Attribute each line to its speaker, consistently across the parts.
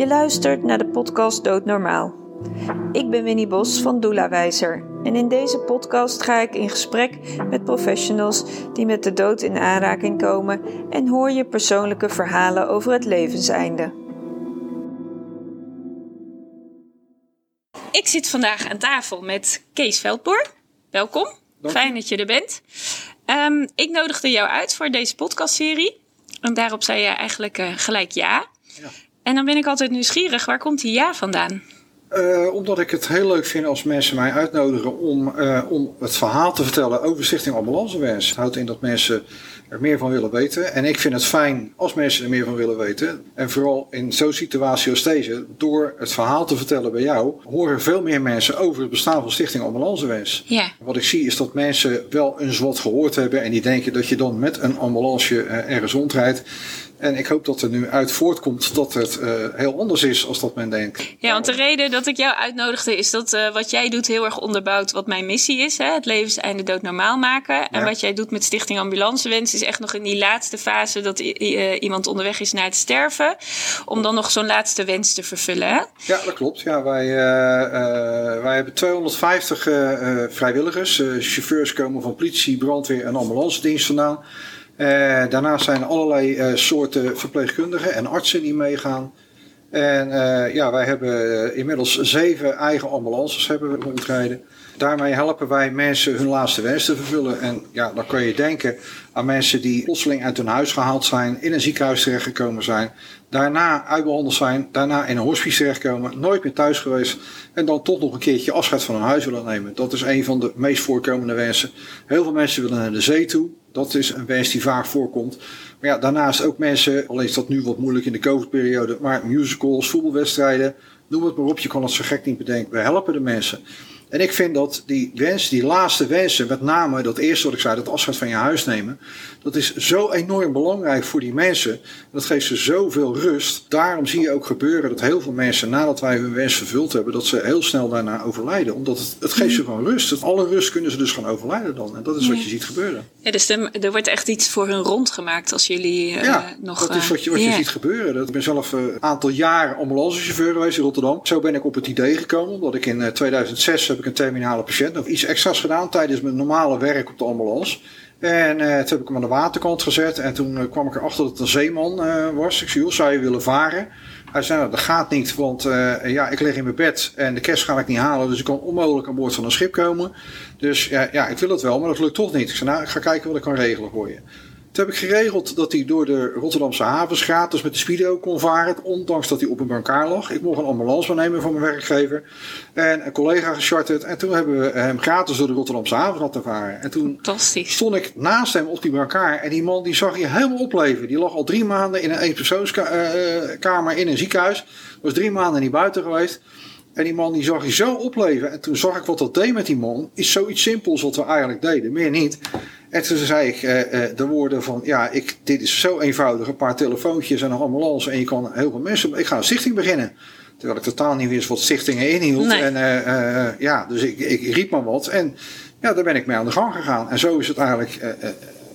Speaker 1: Je luistert naar de podcast Doodnormaal. Ik ben Winnie Bos van Doelawijzer en in deze podcast ga ik in gesprek met professionals die met de dood in aanraking komen en hoor je persoonlijke verhalen over het levenseinde. Ik zit vandaag aan tafel met Kees Veldboer. Welkom, fijn dat je er bent. Um, ik nodigde jou uit voor deze podcastserie en daarop zei je eigenlijk uh, gelijk ja. ja. En dan ben ik altijd nieuwsgierig, waar komt die ja vandaan?
Speaker 2: Uh, omdat ik het heel leuk vind als mensen mij uitnodigen om, uh, om het verhaal te vertellen over Stichting Ambulancewens. Het houdt in dat mensen er meer van willen weten. En ik vind het fijn als mensen er meer van willen weten. En vooral in zo'n situatie als deze, door het verhaal te vertellen bij jou, horen veel meer mensen over het bestaan van Stichting Ambulancewens.
Speaker 1: Ja.
Speaker 2: Wat ik zie is dat mensen wel eens wat gehoord hebben en die denken dat je dan met een ambulance uh, ergens rondrijdt. En ik hoop dat er nu uit voortkomt dat het uh, heel anders is als dat men denkt.
Speaker 1: Ja, want de reden dat ik jou uitnodigde is dat uh, wat jij doet heel erg onderbouwt wat mijn missie is. Hè? Het levenseinde dood normaal maken. En wat jij doet met Stichting Ambulancewens is echt nog in die laatste fase dat uh, iemand onderweg is naar het sterven. Om dan nog zo'n laatste wens te vervullen. Hè?
Speaker 2: Ja, dat klopt. Ja, wij, wij hebben 250 vrijwilligers. chauffeurs komen van politie, brandweer en ambulance dienst vandaan. Uh, daarnaast zijn er allerlei uh, soorten verpleegkundigen en artsen die meegaan. En uh, ja, wij hebben inmiddels zeven eigen ambulances hebben we rondrijden. Daarmee helpen wij mensen hun laatste wens te vervullen. En ja, dan kun je denken aan mensen die plotseling uit hun huis gehaald zijn, in een ziekenhuis terechtgekomen zijn, daarna uitbehandeld zijn, daarna in een hospice terechtkomen, nooit meer thuis geweest en dan toch nog een keertje afscheid van hun huis willen nemen. Dat is een van de meest voorkomende wensen. Heel veel mensen willen naar de zee toe. Dat is een wens die vaak voorkomt. Maar ja, daarnaast ook mensen, al is dat nu wat moeilijk in de COVID-periode, maar musicals, voetbalwedstrijden, noem het maar op, je kan het zo gek niet bedenken. We helpen de mensen. En ik vind dat die wens, die laatste wensen, met name dat eerste wat ik zei, dat afscheid van je huis nemen, dat is zo enorm belangrijk voor die mensen. Dat geeft ze zoveel rust. Daarom zie je ook gebeuren dat heel veel mensen, nadat wij hun wens vervuld hebben, dat ze heel snel daarna overlijden. Omdat het, het geeft ze gewoon rust. Het, alle rust kunnen ze dus gaan overlijden dan. En dat is wat je ziet gebeuren.
Speaker 1: Ja, dus er, er wordt echt iets voor hun rondgemaakt als jullie uh,
Speaker 2: ja,
Speaker 1: nog...
Speaker 2: dat is wat je, wat je yeah. ziet gebeuren. Dat, ik ben zelf een uh, aantal jaren ambulancechauffeur geweest in Rotterdam. Zo ben ik op het idee gekomen, omdat ik in uh, 2006 heb ik een terminale patiënt nog iets extra's gedaan tijdens mijn normale werk op de ambulance. En uh, toen heb ik hem aan de waterkant gezet. En toen uh, kwam ik erachter dat het een zeeman uh, was. Ik zei, joh, zou je willen varen? Hij zei, nou, dat gaat niet, want ja, ik lig in mijn bed en de kerst ga ik niet halen. Dus ik kan onmogelijk aan boord van een schip komen. Dus ja, ja, ik wil het wel, maar dat lukt toch niet. Ik zei, nou, ik ga kijken wat ik kan regelen voor je. Toen heb ik geregeld dat hij door de Rotterdamse havens gratis met de Speedo kon varen. Ondanks dat hij op een brancard lag. Ik mocht een ambulance nemen van mijn werkgever. En een collega gecharterd. En toen hebben we hem gratis door de Rotterdamse haven laten varen. En toen stond ik naast hem op die brancard. En die man die zag je helemaal opleven. Die lag al drie maanden in een eenpersoonskamer in een ziekenhuis. Was drie maanden niet buiten geweest. En die man die zag je zo opleven. En toen zag ik wat dat deed met die man. Is zoiets simpels wat we eigenlijk deden. Meer niet. En toen zei ik uh, uh, de woorden van, ja, ik, dit is zo eenvoudig. Een paar telefoontjes en een ambulance en je kan heel veel mensen... Ik ga een stichting beginnen. Terwijl ik totaal niet wist wat stichtingen inhield.
Speaker 1: Nee.
Speaker 2: En uh, ja, dus ik, ik riep maar wat. En ja, daar ben ik mee aan de gang gegaan. En zo is het eigenlijk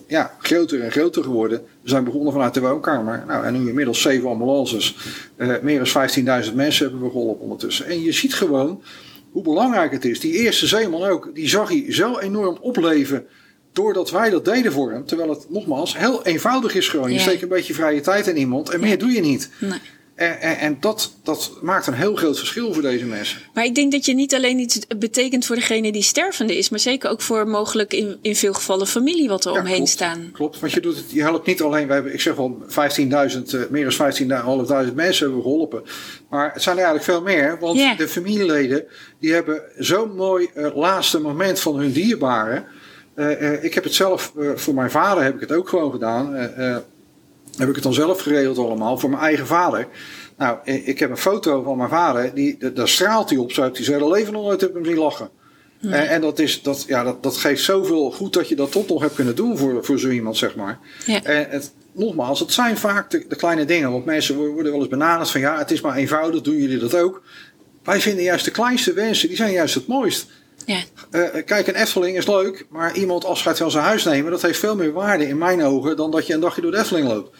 Speaker 2: ja, groter en groter geworden. We zijn begonnen vanuit de woonkamer. Nou, en nu inmiddels zeven ambulances. meer dan 15.000 mensen hebben we geholpen ondertussen. En je ziet gewoon hoe belangrijk het is. Die eerste zeeman ook, die zag hij zo enorm opleven doordat wij dat deden voor hem. Terwijl het nogmaals heel eenvoudig is gewoon. Je
Speaker 1: Ja.
Speaker 2: steekt een beetje vrije tijd in iemand en meer doe je niet.
Speaker 1: Nee.
Speaker 2: En, en, en dat, dat maakt een heel groot verschil voor deze mensen.
Speaker 1: Maar ik denk dat je niet alleen iets betekent voor degene die stervende is, maar zeker ook voor mogelijk in, in veel gevallen familie wat er
Speaker 2: Ja,
Speaker 1: omheen
Speaker 2: klopt.
Speaker 1: staan.
Speaker 2: Klopt, want je, doet het, je helpt niet alleen, we hebben, ik zeg wel 15.000, eh, meer dan 15.500 mensen hebben we geholpen. Maar het zijn er eigenlijk veel meer, want de familieleden die hebben zo'n mooi eh, laatste moment van hun dierbaren. Eh, ik heb het zelf, voor mijn vader heb ik het ook gewoon gedaan. Heb ik het dan zelf geregeld allemaal, voor mijn eigen vader. Nou, ik heb een foto van mijn vader, die, da- daar straalt hij op, zo heeft hij zijn hele leven nog nooit hebben zien lachen. En, en dat, is, dat, ja, dat, dat geeft zoveel goed dat je dat toch nog hebt kunnen doen voor, voor zo iemand, zeg maar.
Speaker 1: Ja.
Speaker 2: En het, nogmaals, het zijn vaak de, de kleine dingen. Want mensen worden wel eens benaderd van ja, het is maar eenvoudig, doen jullie dat ook? Wij vinden juist de kleinste wensen, die zijn juist het mooist.
Speaker 1: Ja.
Speaker 2: Eh, kijk, een Efteling is leuk, maar iemand afscheid van zijn huis nemen, dat heeft veel meer waarde in mijn ogen dan dat je een dagje door de Efteling loopt.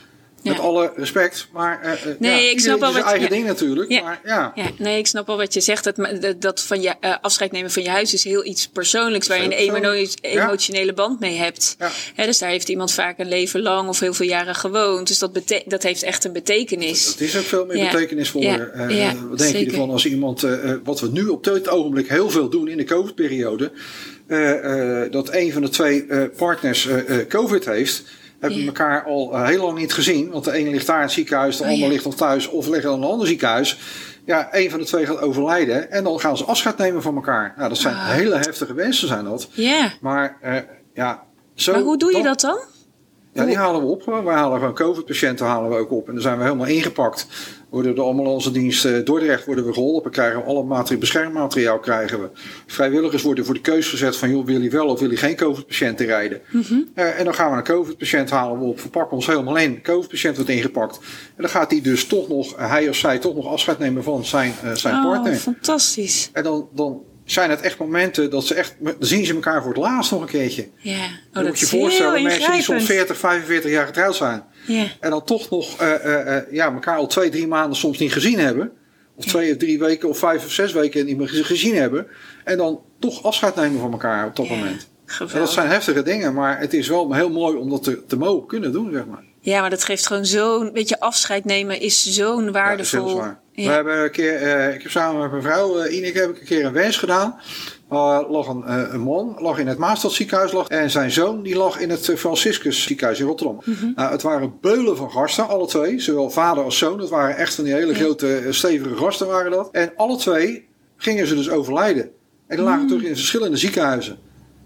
Speaker 2: Met alle respect. Maar uh,
Speaker 1: nee,
Speaker 2: ja,
Speaker 1: ik snap wel
Speaker 2: zijn
Speaker 1: wat
Speaker 2: eigen
Speaker 1: je,
Speaker 2: ding natuurlijk. Maar, ja.
Speaker 1: ja. nee, ik snap wel wat je zegt. Dat, dat van je uh, afscheid nemen van je huis is heel iets persoonlijks waar je een emo emotionele band mee hebt. Dus daar heeft iemand vaak een leven lang of heel veel jaren gewoond. Dus dat, dat heeft echt een betekenis.
Speaker 2: Dat is ook veel meer betekenis voor. Uh, wat denk je ervan als iemand, wat we nu op dit ogenblik heel veel doen in de COVID-periode, dat een van de twee partners COVID heeft hebben elkaar al uh, heel lang niet gezien. Want de ene ligt daar in het ziekenhuis, de oh, ander ligt nog thuis of ligt in een ander ziekenhuis. Ja, een van de twee gaat overlijden en dan gaan ze afscheid nemen van elkaar. Nou, dat zijn hele heftige wensen, zijn dat.
Speaker 1: Ja.
Speaker 2: Maar uh, ja, zo.
Speaker 1: Maar hoe doe je dat dan?
Speaker 2: Ja, die halen we op. Wij halen gewoon COVID-patiënten halen we ook op. En dan zijn we helemaal ingepakt. Worden de ambulance dienst uh, Dordrecht worden we geholpen. Krijgen we alle beschermmateriaal krijgen we. Vrijwilligers worden voor de keus gezet van joh, wil je wel of wil je geen COVID-patiënten rijden. Mm -hmm. uh, en dan gaan we een COVID-patiënt halen we op. Verpakken ons helemaal in. COVID-patiënt wordt ingepakt. En dan gaat hij dus toch nog, hij of zij toch nog afscheid nemen van zijn, uh, zijn
Speaker 1: oh,
Speaker 2: partner.
Speaker 1: fantastisch.
Speaker 2: En dan, dan zijn het echt momenten dat ze echt, dan zien ze elkaar voor het laatst nog een keertje.
Speaker 1: Ja, oh,
Speaker 2: dan
Speaker 1: dat
Speaker 2: moet je voorstellen, mensen die soms
Speaker 1: 40,
Speaker 2: 40, 45 jaar getrouwd zijn.
Speaker 1: Ja.
Speaker 2: En dan toch nog uh, uh, ja, elkaar al twee, drie maanden soms niet gezien hebben. Of twee of drie weken of vijf of zes weken niet meer gezien hebben. En dan toch afscheid nemen van elkaar op dat moment.
Speaker 1: Geweldig.
Speaker 2: En dat zijn heftige dingen, maar het is wel heel mooi om dat te, te mogen kunnen doen, zeg maar.
Speaker 1: Ja, maar dat geeft gewoon zo'n beetje afscheid nemen is zo'n waardevol.
Speaker 2: Ja, dat is ja. We hebben een keer, uh, ik heb samen met mijn vrouw uh, Ineke heb ik een keer een wens gedaan. Uh, lag een, uh, een, man, lag in het Maastad ziekenhuis lag, en zijn zoon die lag in het Franciscus ziekenhuis in Rotterdam. Mm -hmm. het waren beulen van gasten, alle twee, zowel vader als zoon. Het waren echt van die hele
Speaker 1: Ja.
Speaker 2: grote, stevige gasten waren dat. En alle twee gingen ze dus overlijden. En die lagen
Speaker 1: Mm.
Speaker 2: terug in verschillende ziekenhuizen.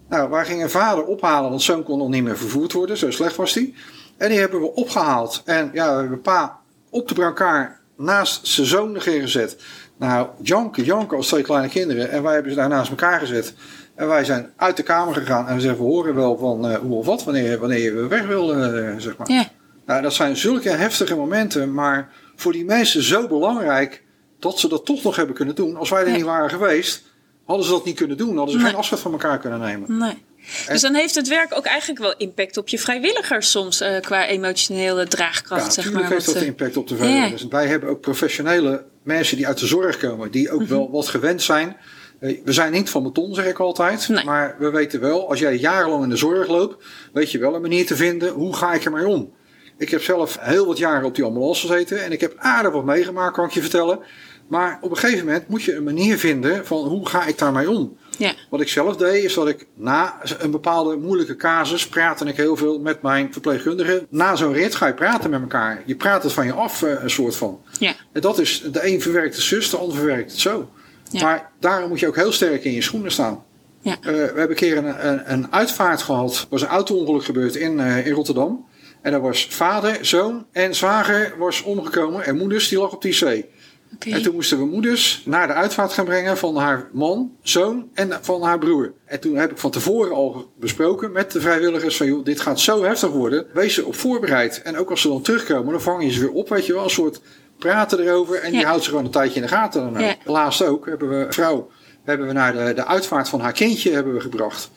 Speaker 2: Nou, waar ging een vader ophalen, want zoon kon nog niet meer vervoerd worden, zo slecht was die. En die hebben we opgehaald. En ja, we hebben pa op de brancard naast zijn zoon erin gezet. Nou, janken, janken als twee kleine kinderen. En wij hebben ze daar naast elkaar gezet. En wij zijn uit de kamer gegaan. En we zeggen, we horen wel van uh, hoe of wat, wanneer, wanneer je weg wil, uh, zeg maar.
Speaker 1: Ja.
Speaker 2: Nou, dat zijn zulke heftige momenten. Maar voor die mensen zo belangrijk dat ze dat toch nog hebben kunnen doen. Als wij er niet waren geweest, hadden ze dat niet kunnen doen. Hadden ze
Speaker 1: Nee.
Speaker 2: geen afscheid van elkaar kunnen nemen.
Speaker 1: Nee. Dus dan heeft het werk ook eigenlijk wel impact op je vrijwilligers soms uh, qua emotionele draagkracht,
Speaker 2: Ja,
Speaker 1: zeg
Speaker 2: natuurlijk
Speaker 1: maar.
Speaker 2: heeft dat
Speaker 1: uh,
Speaker 2: impact op de vrijwilligers. Wij hebben ook professionele mensen die uit de zorg komen, die ook
Speaker 1: Mhm.
Speaker 2: wel wat gewend zijn. Eh, We zijn niet van beton, zeg ik altijd.
Speaker 1: Nee.
Speaker 2: Maar we weten wel, als jij jarenlang in de zorg loopt, weet je wel een manier te vinden, hoe ga ik ermee om? Ik heb zelf heel wat jaren op die ambulance gezeten en ik heb aardig wat meegemaakt, kan ik je vertellen. Maar op een gegeven moment moet je een manier vinden van hoe ga ik daarmee om?
Speaker 1: Ja.
Speaker 2: Wat ik zelf deed, is dat ik na een bepaalde moeilijke casus praatte ik heel veel met mijn verpleegkundige. Na zo'n rit ga je praten met elkaar. Je praat het van je af, eh, een soort van.
Speaker 1: Ja.
Speaker 2: En dat is, de een verwerkt het zus, de ander verwerkt het zo.
Speaker 1: Ja.
Speaker 2: Maar daarom moet je ook heel sterk in je schoenen staan.
Speaker 1: Ja.
Speaker 2: Eh, we hebben een keer een, een, een uitvaart gehad. Er was een auto-ongeluk gebeurd in, eh, in Rotterdam. En er was vader, zoon en zwager was omgekomen. En moeders die lag op de IC. En toen moesten we moeders naar de uitvaart gaan brengen van haar man, zoon en van haar broer. En toen heb ik van tevoren al besproken met de vrijwilligers van joh, dit gaat zo heftig worden. Wees er op voorbereid. En ook als ze dan terugkomen, dan vang je ze weer op, weet je wel, een soort praten erover. En die houdt ze gewoon een tijdje in de gaten. Dan ook.
Speaker 1: Ja.
Speaker 2: Laatst ook hebben we een vrouw, hebben we naar de, de uitvaart van haar kindje hebben we gebracht.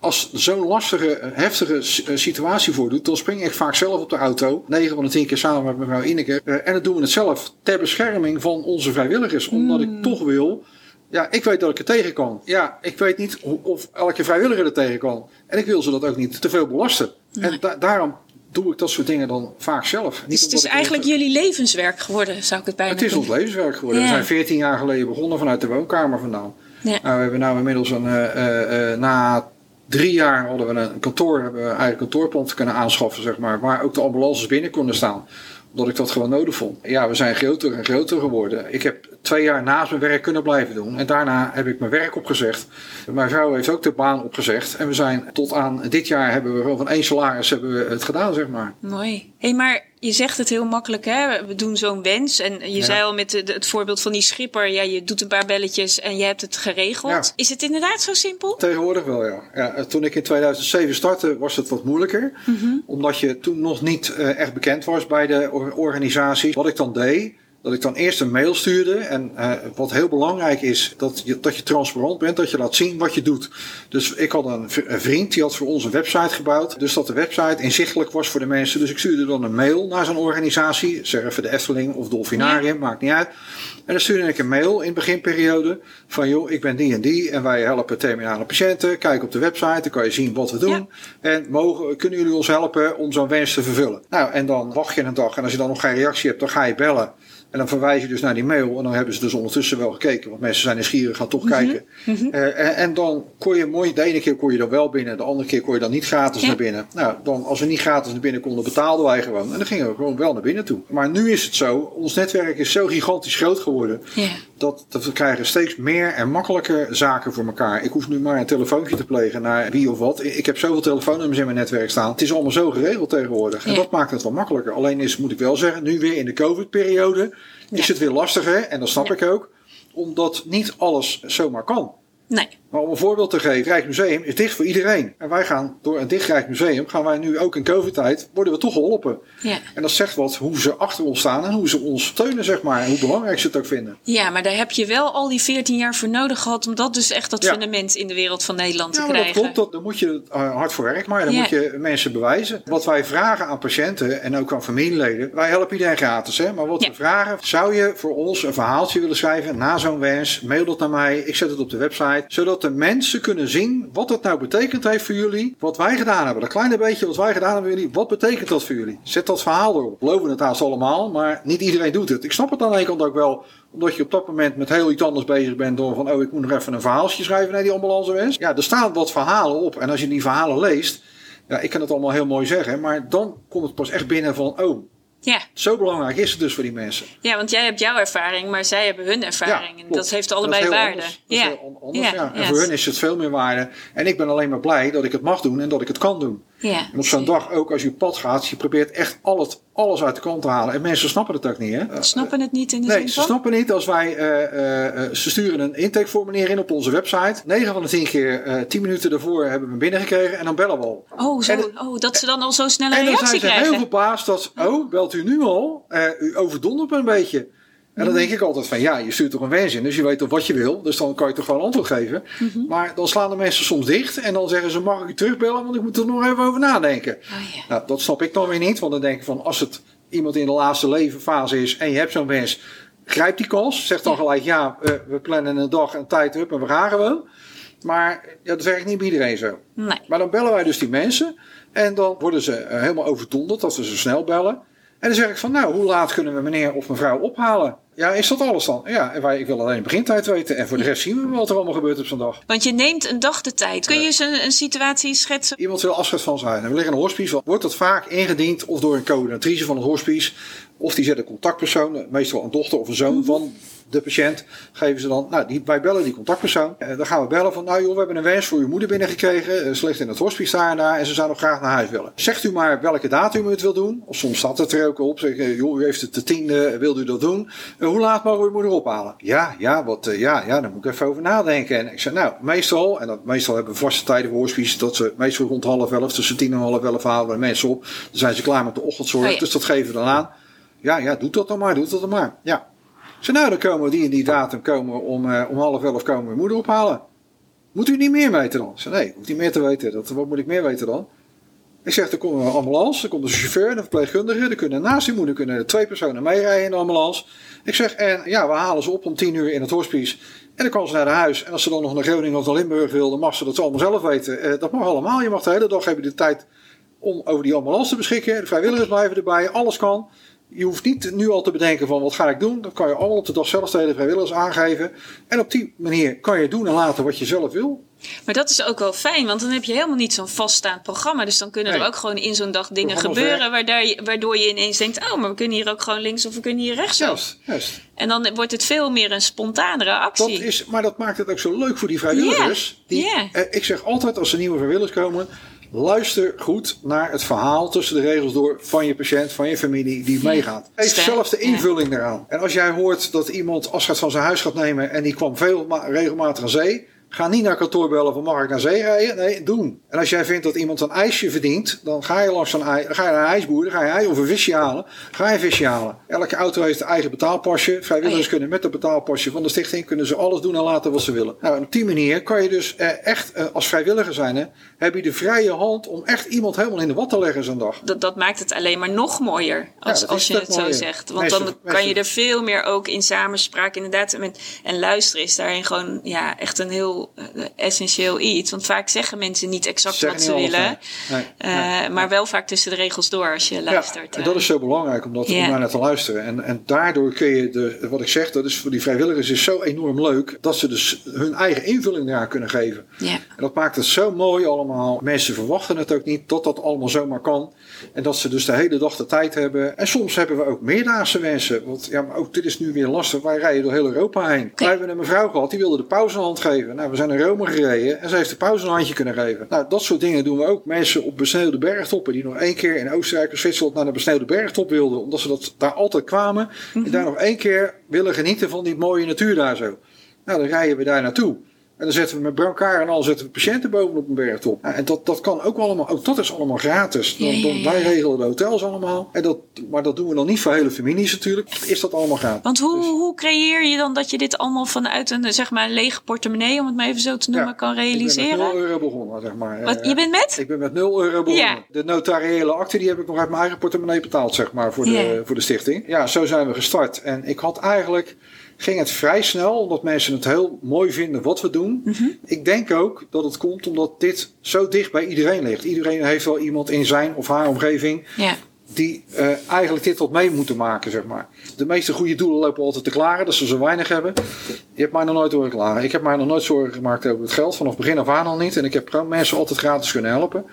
Speaker 2: Als zo'n lastige, heftige eh, situatie voordoet, dan spring ik vaak zelf op de auto. 9 van de 10 keer samen met mevrouw Ineke. Eh, En dan doen we het zelf ter bescherming van onze vrijwilligers. Omdat ik toch wil. Ja, ik weet dat ik er tegen kan. Ja, ik weet niet of elke vrijwilliger er tegen kan. En ik wil ze dat ook niet te veel belasten. En da- daarom doe ik dat soort dingen dan vaak zelf. Niet
Speaker 1: Dus het is eigenlijk jullie levenswerk geworden, zou ik het bijna
Speaker 2: het is ons levenswerk geworden.
Speaker 1: Ja.
Speaker 2: We zijn 14 jaar geleden begonnen vanuit de woonkamer vandaan.
Speaker 1: Ja.
Speaker 2: Nou, we hebben nou inmiddels een, eh, na drie jaar hadden we een kantoor, hebben we een kantoorpand kunnen aanschaffen, zeg maar, waar ook de ambulances binnen konden staan. Omdat ik dat gewoon nodig vond. Ja, we zijn groter en groter geworden. Ik heb twee jaar naast mijn werk kunnen blijven doen. En daarna heb ik mijn werk opgezegd. Mijn vrouw heeft ook de baan opgezegd. En we zijn tot aan dit jaar hebben we van één salaris hebben we het gedaan, zeg maar.
Speaker 1: Mooi. hey, maar je zegt het heel makkelijk, hè? We doen zo'n wens. En je
Speaker 2: Ja.
Speaker 1: zei al met het voorbeeld van die schipper, ja, je doet een paar belletjes en je hebt het geregeld.
Speaker 2: Ja.
Speaker 1: Is het inderdaad zo simpel?
Speaker 2: Tegenwoordig wel, ja. ja. eh, Toen ik in 2007 startte, was het wat moeilijker.
Speaker 1: Mhm.
Speaker 2: Omdat je toen nog niet eh, echt bekend was bij de or- organisaties. Wat ik dan deed, dat ik dan eerst een mail stuurde. En uh, wat heel belangrijk is, dat je, dat je transparant bent, dat je laat zien wat je doet. Dus ik had een, een vriend, die had voor ons een website gebouwd. Dus dat de website inzichtelijk was voor de mensen. Dus ik stuurde dan een mail naar zo'n organisatie. Zeg even de Efteling of Dolfinarium, maakt niet uit. En dan stuurde ik een mail in de beginperiode van joh, ik ben die en die en wij helpen terminale patiënten. Kijk op de website, dan kan je zien wat we doen. En mogen, kunnen jullie ons helpen om zo'n wens te vervullen? Nou, en dan wacht je een dag en als je dan nog geen reactie hebt, dan ga je bellen. En dan verwijs je dus naar die mail. En dan hebben ze dus ondertussen wel gekeken. Want mensen zijn nieuwsgierig, gaan toch kijken. Uh, en, en, dan kon je mooi, de ene keer kon je dan wel binnen. De andere keer kon je dan niet gratis naar binnen. Nou, dan als we niet gratis naar binnen konden, betaalden wij gewoon. En dan gingen we gewoon wel naar binnen toe. Maar nu is het zo, ons netwerk is zo gigantisch groot geworden. Dat, dat we krijgen steeds meer en makkelijker zaken voor elkaar. Ik hoef nu maar een telefoontje te plegen naar wie of wat. Ik heb zoveel telefoonnummers in mijn netwerk staan. Het is allemaal zo geregeld tegenwoordig. En dat maakt het wel makkelijker. Alleen is, moet ik wel zeggen, nu weer in de COVID-periode is het weer lastiger. En dat snap ik ook. Omdat niet alles zomaar kan.
Speaker 1: Nee.
Speaker 2: Maar om een voorbeeld te geven, het Rijksmuseum is dicht voor iedereen. En wij gaan door een dicht Rijksmuseum, gaan wij nu ook in COVID-tijd, worden we toch geholpen.
Speaker 1: Ja.
Speaker 2: En dat zegt wat hoe ze achter ons staan en hoe ze ons steunen, zeg maar. En hoe belangrijk ze het ook vinden.
Speaker 1: Ja, maar daar heb je wel al die 14 jaar voor nodig gehad om dat dus echt dat
Speaker 2: Ja.
Speaker 1: fundament in de wereld van Nederland
Speaker 2: Ja,
Speaker 1: te
Speaker 2: maar dat
Speaker 1: krijgen.
Speaker 2: klopt. Dat, dan moet je uh, hard voor werk maar Dan
Speaker 1: Ja.
Speaker 2: moet je mensen bewijzen. Wat wij vragen aan patiënten en ook aan familieleden. Wij helpen iedereen gratis. Hè? Maar wat
Speaker 1: Ja.
Speaker 2: we vragen. Zou je voor ons een verhaaltje willen schrijven na zo'n wens? Mail dat naar mij. Ik zet het op de website. Zodat de mensen kunnen zien wat het nou betekend heeft voor jullie. Wat wij gedaan hebben. Dat kleine beetje wat wij gedaan hebben voor jullie. Wat betekent dat voor jullie? Zet dat verhaal erop. Geloven het haast allemaal. Maar niet iedereen doet het. Ik snap het aan de ene kant ook wel. Omdat je op dat moment met heel iets anders bezig bent. Door van, oh ik moet nog even een verhaaltje schrijven naar die ambulancewens. Ja, er staan wat verhalen op. En als je die verhalen leest. Ja, ik kan het allemaal heel mooi zeggen. Maar dan komt het pas echt binnen van, oh,
Speaker 1: Ja.
Speaker 2: zo belangrijk is het dus voor die mensen.
Speaker 1: ja, want jij hebt jouw ervaring, maar zij hebben hun ervaring. en
Speaker 2: klopt.
Speaker 1: dat heeft allebei waarde.
Speaker 2: anders. Dat is
Speaker 1: ja.
Speaker 2: heel anders,
Speaker 1: Ja,
Speaker 2: ja. En
Speaker 1: ja.
Speaker 2: voor hun is het veel meer waarde. En ik ben alleen maar blij dat ik het mag doen en dat ik het kan doen.
Speaker 1: Ja.
Speaker 2: En op zo'n dag ook als je pad gaat, je probeert echt al het, alles uit de kant te halen. En mensen snappen het ook niet, hè?
Speaker 1: Snappen het niet in de
Speaker 2: Nee,
Speaker 1: zin
Speaker 2: ze
Speaker 1: van?
Speaker 2: snappen niet als wij. eh, eh, eh, ze sturen een intakeformulier in op onze website. 9 van de 10 keer, eh 10 minuten daarvoor hebben we hem binnengekregen en dan bellen we al.
Speaker 1: Oh, zo,
Speaker 2: En-
Speaker 1: oh, dat ze dan al zo snel een
Speaker 2: En dan
Speaker 1: reactie
Speaker 2: zijn ze heel
Speaker 1: krijgen.
Speaker 2: verbaasd dat, oh, belt u nu al? Eh, u overdondert me een beetje. En dan denk ik altijd van, ja, je stuurt toch een wens in, dus je weet toch wat je wil. Dus dan kan je toch gewoon antwoord geven.
Speaker 1: Mhm.
Speaker 2: Maar dan slaan de mensen soms dicht en dan zeggen ze, mag ik u terugbellen? Want ik moet er nog even over nadenken.
Speaker 1: Oh.
Speaker 2: Nou, dat snap ik dan weer niet, want dan denk ik van, als het iemand in de laatste levenfase is en je hebt zo'n wens, grijp die kans. Zeg dan gelijk, ja, we plannen een dag en tijd up en we gaan gewoon. Maar ja, dat werkt niet bij iedereen zo.
Speaker 1: Nee.
Speaker 2: Maar dan bellen wij dus die mensen. En dan worden ze eh, helemaal overdonderd dat we zo snel bellen. En dan zeg ik van, nou, hoe laat kunnen we meneer of mevrouw ophalen? Ja, is dat alles dan? Ja, en wij, ik wil alleen de begintijd weten. En voor de rest zien we wat er allemaal gebeurt op zo'n dag.
Speaker 1: Want je neemt een dag de tijd. Kun je eens een, een situatie schetsen?
Speaker 2: Iemand wil afscheid van zijn. En we liggen in een hospice. Wordt dat vaak ingediend of door een coördinatrice van het hospice. Of die zet een contactpersoon, meestal een dochter of een zoon van de patiënt. Geven ze dan, nou, die, wij bellen die contactpersoon. En dan gaan we bellen van, nou joh, we hebben een wens voor uw moeder binnengekregen. Eh, Ze ligt in het hospice daar en daar en ze zou nog graag naar huis willen. Zegt u maar welke datum u het wil doen. Of soms staat het er ook op. Zeg, eh, joh, u heeft het de tiende, wilt u dat doen? Eh, hoe laat mogen we uw moeder ophalen? Ja, ja, wat, eh, ja, ja, daar moet ik even over nadenken. En ik zeg, nou, meestal, en dat, meestal hebben we vaste tijden voor hospice, dat ze meestal rond half elf, tussen tien en half elf halen we de mensen op. Dan zijn ze klaar met de ochtendzorg,
Speaker 1: Oh ja.
Speaker 2: dus dat geven we dan aan. Ja, ja, doe dat dan maar, doe dat dan maar. Ja. Zeg, nou, dan komen we die en die datum komen we om, eh, om half elf komen we moeder ophalen. Moet u niet meer weten dan? Zeg, nee, ik hoef niet meer te weten. Dat, wat moet ik meer weten dan? Ik zeg, er komt een ambulance, er komt een chauffeur een verpleegkundige. Er kunnen naast die moeder kunnen twee personen meerijden in de ambulance. Ik zeg, en ja, we halen ze op om tien uur in het hospice. En dan kan ze naar de huis. En als ze dan nog naar Groningen of naar Limburg wil, dan mag ze dat allemaal zelf weten. Eh, dat mag allemaal. Je mag de hele dag hebben de tijd om over die ambulance te beschikken. De vrijwilligers blijven erbij. Alles kan. Je hoeft niet nu al te bedenken van wat ga ik doen. Dat kan je allemaal op de dag zelf tegen de vrijwilligers aangeven. En op die manier kan je doen en laten wat je zelf wil.
Speaker 1: Maar dat is ook wel fijn, want dan heb je helemaal niet zo'n vaststaand programma. Dus dan kunnen er
Speaker 2: Nee.
Speaker 1: ook gewoon in zo'n dag dingen gebeuren waardoor je, waardoor je ineens denkt: oh, maar we kunnen hier ook gewoon links of we kunnen hier rechts.
Speaker 2: Juist, juist.
Speaker 1: En dan wordt het veel meer een spontanere
Speaker 2: Dat
Speaker 1: actie.
Speaker 2: is, maar dat maakt het ook zo leuk voor die vrijwilligers. Die, eh, ik zeg altijd als er nieuwe vrijwilligers komen. Luister goed naar het verhaal tussen de regels door van je patiënt, van je familie die meegaat. Geef zelf de invulling eraan. En als jij hoort dat iemand afscheid van zijn huis gaat nemen en die kwam veel ma- regelmatig aan zee. Ga niet naar kantoor bellen van mag ik naar zee rijden? Nee, doen. En als jij vindt dat iemand een ijsje verdient, dan ga je langs een, ij- ga je naar een ijsboer, dan ga je ij- of een visje halen. Ga je visje halen. Elke auto heeft een eigen betaalpasje. Vrijwilligers
Speaker 1: Oh ja.
Speaker 2: kunnen met het betaalpasje van de stichting kunnen ze alles doen en laten wat ze willen. Nou, op die manier kan je dus eh, echt eh, als vrijwilliger zijn, hè, heb je de vrije hand om echt iemand helemaal in de wat te leggen zo'n dag.
Speaker 1: Dat, dat maakt het alleen maar nog mooier als, als je
Speaker 2: het
Speaker 1: zo zegt. Want dan kan je er veel meer ook in samenspraak inderdaad. Met, en luisteren is daarin gewoon ja, echt een heel eh, essentieel iets. Want vaak zeggen mensen niet exact
Speaker 2: Zeggen
Speaker 1: wat ze
Speaker 2: niet
Speaker 1: willen.
Speaker 2: nee. Nee,
Speaker 1: eh,
Speaker 2: nee.
Speaker 1: Maar wel vaak tussen de regels door als je luistert.
Speaker 2: Ja, en
Speaker 1: eh.
Speaker 2: dat is zo belangrijk om, dat,
Speaker 1: Ja.
Speaker 2: om daar naar te luisteren. En, en daardoor kun je, de, wat ik zeg, dat is voor die vrijwilligers is zo enorm leuk. Dat ze dus hun eigen invulling eraan kunnen geven.
Speaker 1: ja.
Speaker 2: En dat maakt het zo mooi allemaal. Mensen verwachten het ook niet dat dat allemaal zomaar kan. En dat ze dus de hele dag de tijd hebben. En soms hebben we ook meerdaagse wensen. Want ja, maar ook dit is nu weer lastig. Wij rijden door heel Europa heen. Wij hebben een mevrouw gehad, die wilde de pauze geven. Nou, we zijn naar Rome gereden en ze heeft de pauze een handje kunnen geven. Nou, dat soort dingen doen we ook. Mensen op besneeuwde bergtoppen die nog één keer in Oostenrijk of Zwitserland naar de besneeuwde bergtop wilden. Omdat ze dat daar altijd kwamen. En daar nog één keer willen genieten van die mooie natuur daar zo. Nou, dan rijden we daar naartoe. En dan zetten we met brancard en al zetten we patiënten bovenop een bergtop. Ja, en dat, dat kan ook allemaal, ook dat is allemaal gratis. Dan, dan, wij regelen de hotels allemaal. En dat, maar dat doen we dan niet voor hele families natuurlijk. Is dat allemaal gratis.
Speaker 1: Want hoe,
Speaker 2: Dus-
Speaker 1: hoe creëer je dan dat je dit allemaal vanuit een zeg maar, lege portemonnee, om het maar even zo te noemen,
Speaker 2: Ja,
Speaker 1: kan
Speaker 2: Ik ben met
Speaker 1: realiseren?
Speaker 2: 0 euro begonnen, zeg maar.
Speaker 1: Wat, je bent met?
Speaker 2: Ik ben met 0 euro begonnen.
Speaker 1: Ja.
Speaker 2: De notariële akte die heb ik nog uit mijn eigen portemonnee betaald, zeg maar, voor de,
Speaker 1: Ja.
Speaker 2: voor de stichting. Ja, zo zijn we gestart. En ik had eigenlijk, ging het vrij snel, omdat mensen het heel mooi vinden wat we doen.
Speaker 1: Mhm.
Speaker 2: Ik denk ook dat het komt omdat dit zo dicht bij iedereen ligt. Iedereen heeft wel iemand in zijn of haar omgeving
Speaker 1: Ja.
Speaker 2: die eh, eigenlijk dit wat mee moeten maken, zeg maar. De meeste goede doelen lopen altijd te klagen, dat ze zo weinig hebben. Je hebt mij nog nooit horen klagen. Ik heb mij nog nooit zorgen gemaakt over het geld, vanaf begin af aan al niet. En ik heb mensen altijd gratis kunnen helpen.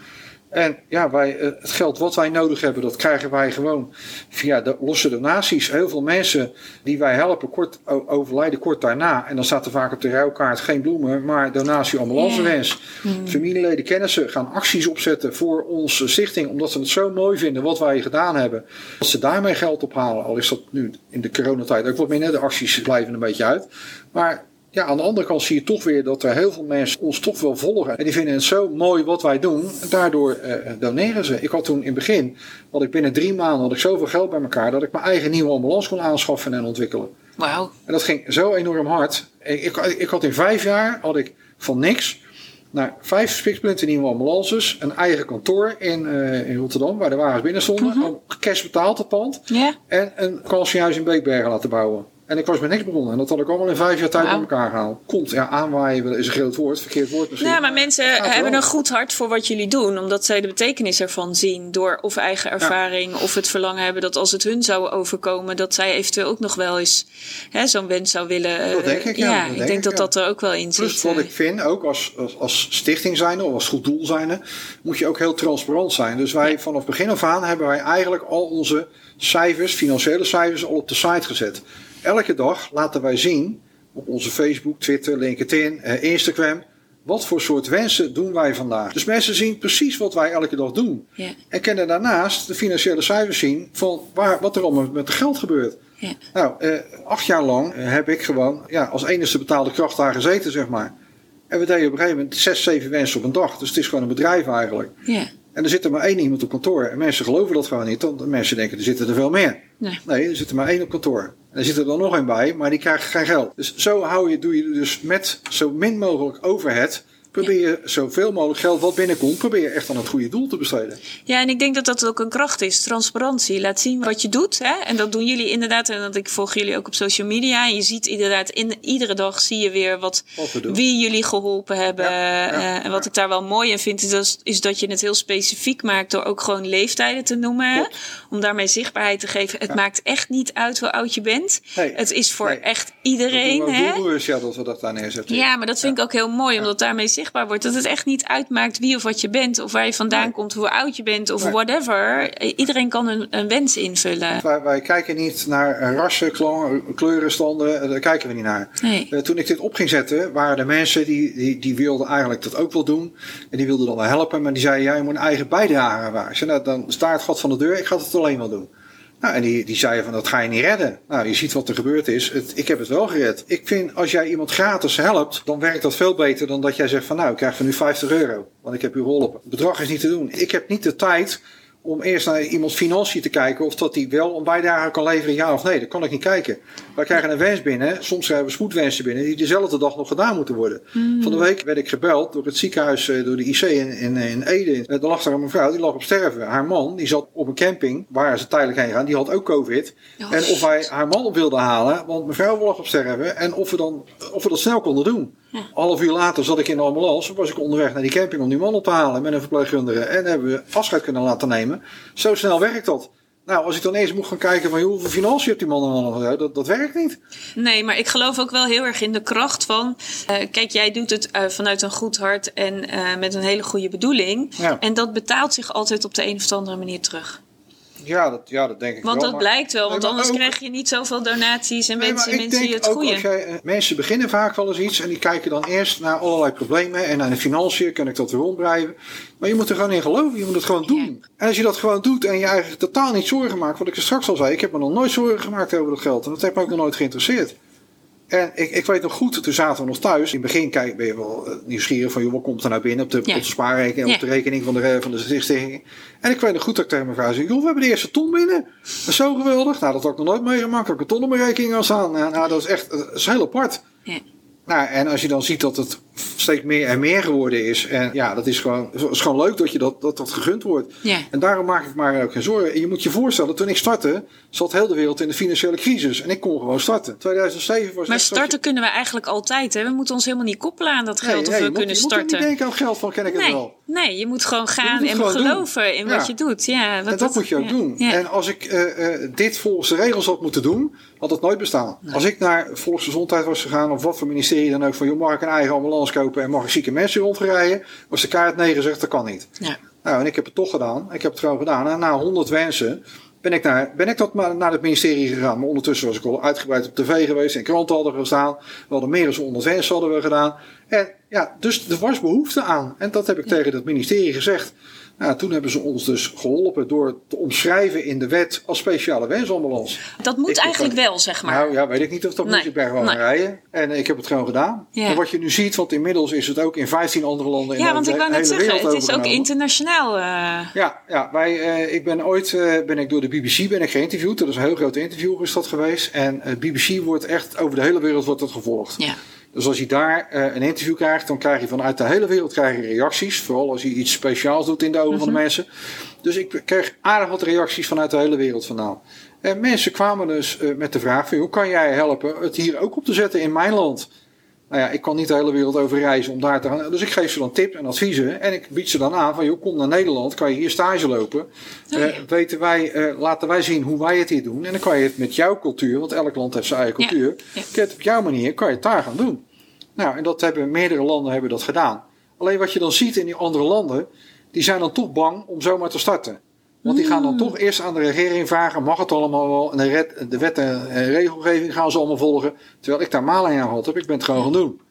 Speaker 2: En ja, wij, eh, het geld wat wij nodig hebben, dat krijgen wij gewoon via de losse donaties. Heel veel mensen die wij helpen kort, overlijden kort daarna. En dan staat er vaak op de rouwkaart geen bloemen, maar donatie ambulancewens. Familieleden, kennissen gaan acties opzetten voor onze stichting. Omdat ze het zo mooi vinden wat wij gedaan hebben. Dat ze daarmee geld ophalen. Al is dat nu in de coronatijd ook wat minder. De acties blijven een beetje uit. Maar ja, aan de andere kant zie je toch weer dat er heel veel mensen ons toch wel volgen. En die vinden het zo mooi wat wij doen. En daardoor eh, doneren ze. Ik had toen in het begin, had ik binnen drie maanden had ik zoveel geld bij elkaar. Dat ik mijn eigen nieuwe ambulance kon aanschaffen en ontwikkelen.
Speaker 1: Wauw.
Speaker 2: En dat ging zo enorm hard. Ik, ik, ik had in vijf jaar had ik van niks naar vijf spiksplinter nieuwe ambulances. Een eigen kantoor in, eh, in Rotterdam, waar de wagens binnen stonden. Al cash betaald het pand. En een kansiehuis in Beekbergen laten bouwen. En ik was met niks begonnen. En dat had ik allemaal in vijf jaar tijd bij elkaar gehaald. Komt, ja, aanwaaien is een groot woord. Verkeerd woord misschien.
Speaker 1: Ja, maar mensen
Speaker 2: Gaat
Speaker 1: hebben
Speaker 2: wel.
Speaker 1: een goed hart voor wat jullie doen. Omdat zij de betekenis ervan zien. Door of eigen ervaring of het verlangen hebben dat als het hun zou overkomen. Dat zij eventueel ook nog wel eens hè, zo'n wens zou willen. eh,
Speaker 2: Dat denk ik, ja. Dat
Speaker 1: ik
Speaker 2: denk ik,
Speaker 1: dat
Speaker 2: ja.
Speaker 1: dat er ook wel in
Speaker 2: Plus
Speaker 1: zit.
Speaker 2: wat
Speaker 1: eh.
Speaker 2: ik vind, ook als, als, als stichting zijnde of als goed doel zijnde, moet je ook heel transparant zijn. Dus wij vanaf begin af aan hebben wij eigenlijk al onze cijfers, financiële cijfers, al op de site gezet. Elke dag laten wij zien op onze Facebook, Twitter, LinkedIn, eh, Instagram. Wat voor soort wensen doen wij vandaag? Dus mensen zien precies wat wij elke dag doen.
Speaker 1: Ja.
Speaker 2: En kunnen daarnaast de financiële cijfers zien van waar, wat er allemaal met het geld gebeurt.
Speaker 1: Ja.
Speaker 2: Nou, eh, acht jaar lang eh, heb ik gewoon ja, als enige betaalde kracht daar gezeten, zeg maar. En we deden op een gegeven moment zes, zeven mensen op een dag. Dus het is gewoon een bedrijf eigenlijk.
Speaker 1: Ja.
Speaker 2: En er zit er maar één iemand op kantoor. En mensen geloven dat gewoon niet. Want mensen denken, er zitten er veel meer.
Speaker 1: Nee.
Speaker 2: Nee, er zit er maar één op kantoor. En er zit er dan nog één bij, maar die krijgt geen geld. Dus zo hou je, doe je dus met zo min mogelijk overhead... probeer je zoveel mogelijk geld wat binnenkomt... probeer je echt aan het goede doel te besteden.
Speaker 1: Ja, en ik denk dat dat ook een kracht is. Transparantie. Laat zien wat je doet. Hè? En dat doen jullie inderdaad. En dat ik volg jullie ook op social media. En je ziet inderdaad, in, iedere dag zie je weer wat, wie jullie geholpen hebben.
Speaker 2: Ja, ja,
Speaker 1: Eh, en wat ik daar wel mooi in vind, is dat, is dat je het heel specifiek maakt door ook gewoon leeftijden te noemen.
Speaker 2: Klopt.
Speaker 1: Om daarmee zichtbaarheid te geven. Het maakt echt niet uit hoe oud je bent.
Speaker 2: Nee.
Speaker 1: Het is voor
Speaker 2: Nee.
Speaker 1: echt
Speaker 2: Dat
Speaker 1: iedereen.
Speaker 2: ook
Speaker 1: Hè?
Speaker 2: doelbewust, ja, dat we dat daar neerzetten.
Speaker 1: Ja, maar dat vind ik ook heel mooi, omdat daarmee zichtbaar wordt dat het echt niet uitmaakt wie of wat je bent, of waar je vandaan
Speaker 2: Nee.
Speaker 1: komt, hoe oud je bent, of whatever. Iedereen kan een, een wens invullen.
Speaker 2: Wij, wij kijken niet naar rassen, kla- kleurenstanden, eh, daar kijken we niet naar.
Speaker 1: Nee.
Speaker 2: Eh, toen ik dit op ging zetten, waren er mensen die, die, die wilden eigenlijk dat ook wel doen. En die wilden dan wel helpen, maar die zeiden, ja, je moet een eigen bijdrage waar. Nou, dan sta het gat van de deur, ik ga het alleen wel doen. Nou, en die, die zei van dat ga je niet redden. Nou, je ziet wat er gebeurd is. Het, ik heb het wel gered. Ik vind als jij iemand gratis helpt, dan werkt dat veel beter dan dat jij zegt van nou, ik krijg van nu 50 euro. Want ik heb u geholpen. Het bedrag is niet te doen. Ik heb niet de tijd om eerst naar iemands financiën te kijken of dat hij wel een bijdrage kan leveren, ja of nee. Dat kan ik niet kijken. Wij krijgen een wens binnen, soms krijgen we spoedwensen binnen, die dezelfde dag nog gedaan moeten worden.
Speaker 1: Hmm.
Speaker 2: Van de week werd ik gebeld door het ziekenhuis, eh, door de IC in, in, in Ede. Er lag daar een mevrouw, die lag op sterven. Haar man, die zat op een camping, waar ze tijdelijk heen gaan, die had ook COVID.
Speaker 1: Oh,
Speaker 2: en of wij haar man op wilden halen, want mevrouw lag op sterven. En of we, dan, of we dat snel konden doen. Half uur later zat ik in de ambulance, was ik onderweg naar die camping om die man op te halen met een verpleegkundige. En hebben we afscheid kunnen laten nemen. Zo snel werkt dat. Nou, als ik dan eens moet gaan kijken van hoeveel financiën heeft die man dan nog, dat, dat werkt niet.
Speaker 1: Nee, maar ik geloof ook wel heel erg in de kracht van. eh, kijk, jij doet het eh, vanuit een goed hart en eh, met een hele goede bedoeling.
Speaker 2: Ja.
Speaker 1: En dat betaalt zich altijd op de een of andere manier terug.
Speaker 2: Ja, dat, ja, dat denk ik
Speaker 1: Want
Speaker 2: wel.
Speaker 1: dat
Speaker 2: maar-
Speaker 1: blijkt wel, want
Speaker 2: Nee,
Speaker 1: anders
Speaker 2: ook-
Speaker 1: krijg je niet zoveel donaties en
Speaker 2: Nee,
Speaker 1: mensen je
Speaker 2: denk
Speaker 1: het goede.
Speaker 2: jij, eh, mensen beginnen vaak wel eens iets en die kijken dan eerst naar allerlei problemen en naar de financiën, kan ik dat weer rondblijven. Maar je moet er gewoon in geloven, je moet het gewoon doen. En als je dat gewoon doet en je eigenlijk totaal niet zorgen maakt, wat ik er straks al zei, ik heb me nog nooit zorgen gemaakt over dat geld en dat heeft me ook nog nooit geïnteresseerd. En ik, ik weet nog goed, toen zaten we nog thuis. In het begin kijk, ben je wel eh, nieuwsgierig van, joh, wat komt er nou binnen op de,
Speaker 1: Ja.
Speaker 2: op de spaarrekening,
Speaker 1: Ja.
Speaker 2: op de rekening van de, eh, van de stichting. En ik weet nog goed dat ik tegen mijn vrouw zei, joh, we hebben de eerste ton binnen. Dat is zo geweldig. Nou, dat had ik nog nooit meegemaakt. Dat ik een ton op mijn rekening al staan. Nou, nou, dat is echt, dat is heel apart.
Speaker 1: Ja.
Speaker 2: Nou, en als je dan ziet dat het steeds meer en meer geworden is. En ja, dat is gewoon, is gewoon leuk dat je dat, dat, dat gegund wordt.
Speaker 1: Ja.
Speaker 2: En daarom maak ik maar ook geen zorgen. En je moet je voorstellen, toen ik startte, zat heel de wereld in de financiële crisis. En ik kon gewoon starten. 2007 was
Speaker 1: Maar starten kunnen we eigenlijk altijd. Hè? We moeten ons helemaal niet koppelen aan dat
Speaker 2: Nee,
Speaker 1: geld of
Speaker 2: nee,
Speaker 1: we
Speaker 2: je moet-
Speaker 1: kunnen
Speaker 2: je moet ook
Speaker 1: starten.
Speaker 2: niet denken aan geld van, ken ik het wel.
Speaker 1: Nee, je moet gewoon gaan
Speaker 2: moet
Speaker 1: en
Speaker 2: gewoon doen.
Speaker 1: geloven in wat
Speaker 2: Ja.
Speaker 1: je doet. Ja, wat
Speaker 2: En dat moet je ook
Speaker 1: ja,
Speaker 2: doen.
Speaker 1: ja.
Speaker 2: En als ik eh, eh, dit volgens de regels had moeten doen, had het nooit bestaan. Als ik naar Volksgezondheid was gegaan, of wat voor ministerie dan ook, van joh, mag ik een eigen ambulance kopen en mag ik zieke mensen rondrijden, was de kaart nee gezegd, dat kan niet. Nou, en ik heb het toch gedaan. Ik heb het gewoon gedaan. En na 100 wensen ben ik, naar, ben ik maar naar het ministerie gegaan. Maar ondertussen was ik al uitgebreid op tv geweest. En kranten hadden gestaan. We hadden meer dan 100 wensen hadden we gedaan. En ja, dus er was behoefte aan. En dat heb ik tegen het ministerie gezegd. Nou, toen hebben ze ons dus geholpen door te omschrijven in de wet als speciale wensambulance.
Speaker 1: Dat moet
Speaker 2: Ik-
Speaker 1: eigenlijk wel, zeg maar.
Speaker 2: Nou ja, weet ik niet of dat
Speaker 1: Nee,
Speaker 2: moet. Ik ben gewoon
Speaker 1: nee.
Speaker 2: rijden. En ik heb het gewoon gedaan.
Speaker 1: Ja.
Speaker 2: En wat je nu ziet, want inmiddels is het ook in 15 andere landen in
Speaker 1: ja,
Speaker 2: de
Speaker 1: want ik wou net zeggen, het is ook internationaal. eh,
Speaker 2: Ja, ja wij, eh, ik ben ooit eh, ben ik door de BBC ben ik geïnterviewd. Dat is een heel groot interview is dat geweest. En BBC wordt echt over de hele wereld wordt het gevolgd.
Speaker 1: ja.
Speaker 2: Dus als je daar eh, een interview krijgt, dan krijg je vanuit de hele wereld krijg je reacties. Vooral als je iets speciaals doet in de ogen van de mensen. Dus ik kreeg aardig wat reacties vanuit de hele wereld vandaan. En mensen kwamen dus eh, met de vraag van, hoe kan jij helpen het hier ook op te zetten in mijn land? Nou ja, ik kan niet de hele wereld over reizen om daar te gaan. Dus ik geef ze dan tips en adviezen. En ik bied ze dan aan van, joh, kom naar Nederland. Kan je hier stage lopen.
Speaker 1: Oh, ja.
Speaker 2: Eh, weten wij, eh, laten wij zien hoe wij het hier doen. En dan kan je het met jouw cultuur, want elk land heeft zijn eigen cultuur.
Speaker 1: ja.
Speaker 2: Het op jouw manier, kan je het daar gaan doen. Nou, en dat hebben meerdere landen hebben dat gedaan. Alleen wat je dan ziet in die andere landen, die zijn dan toch bang om zomaar te starten. Want die gaan dan toch eerst aan de regering vragen, mag het allemaal wel? En de, red, de wet en regelgeving gaan ze allemaal volgen. Terwijl ik daar maling aan gehad heb, ik ben het gewoon gaan doen.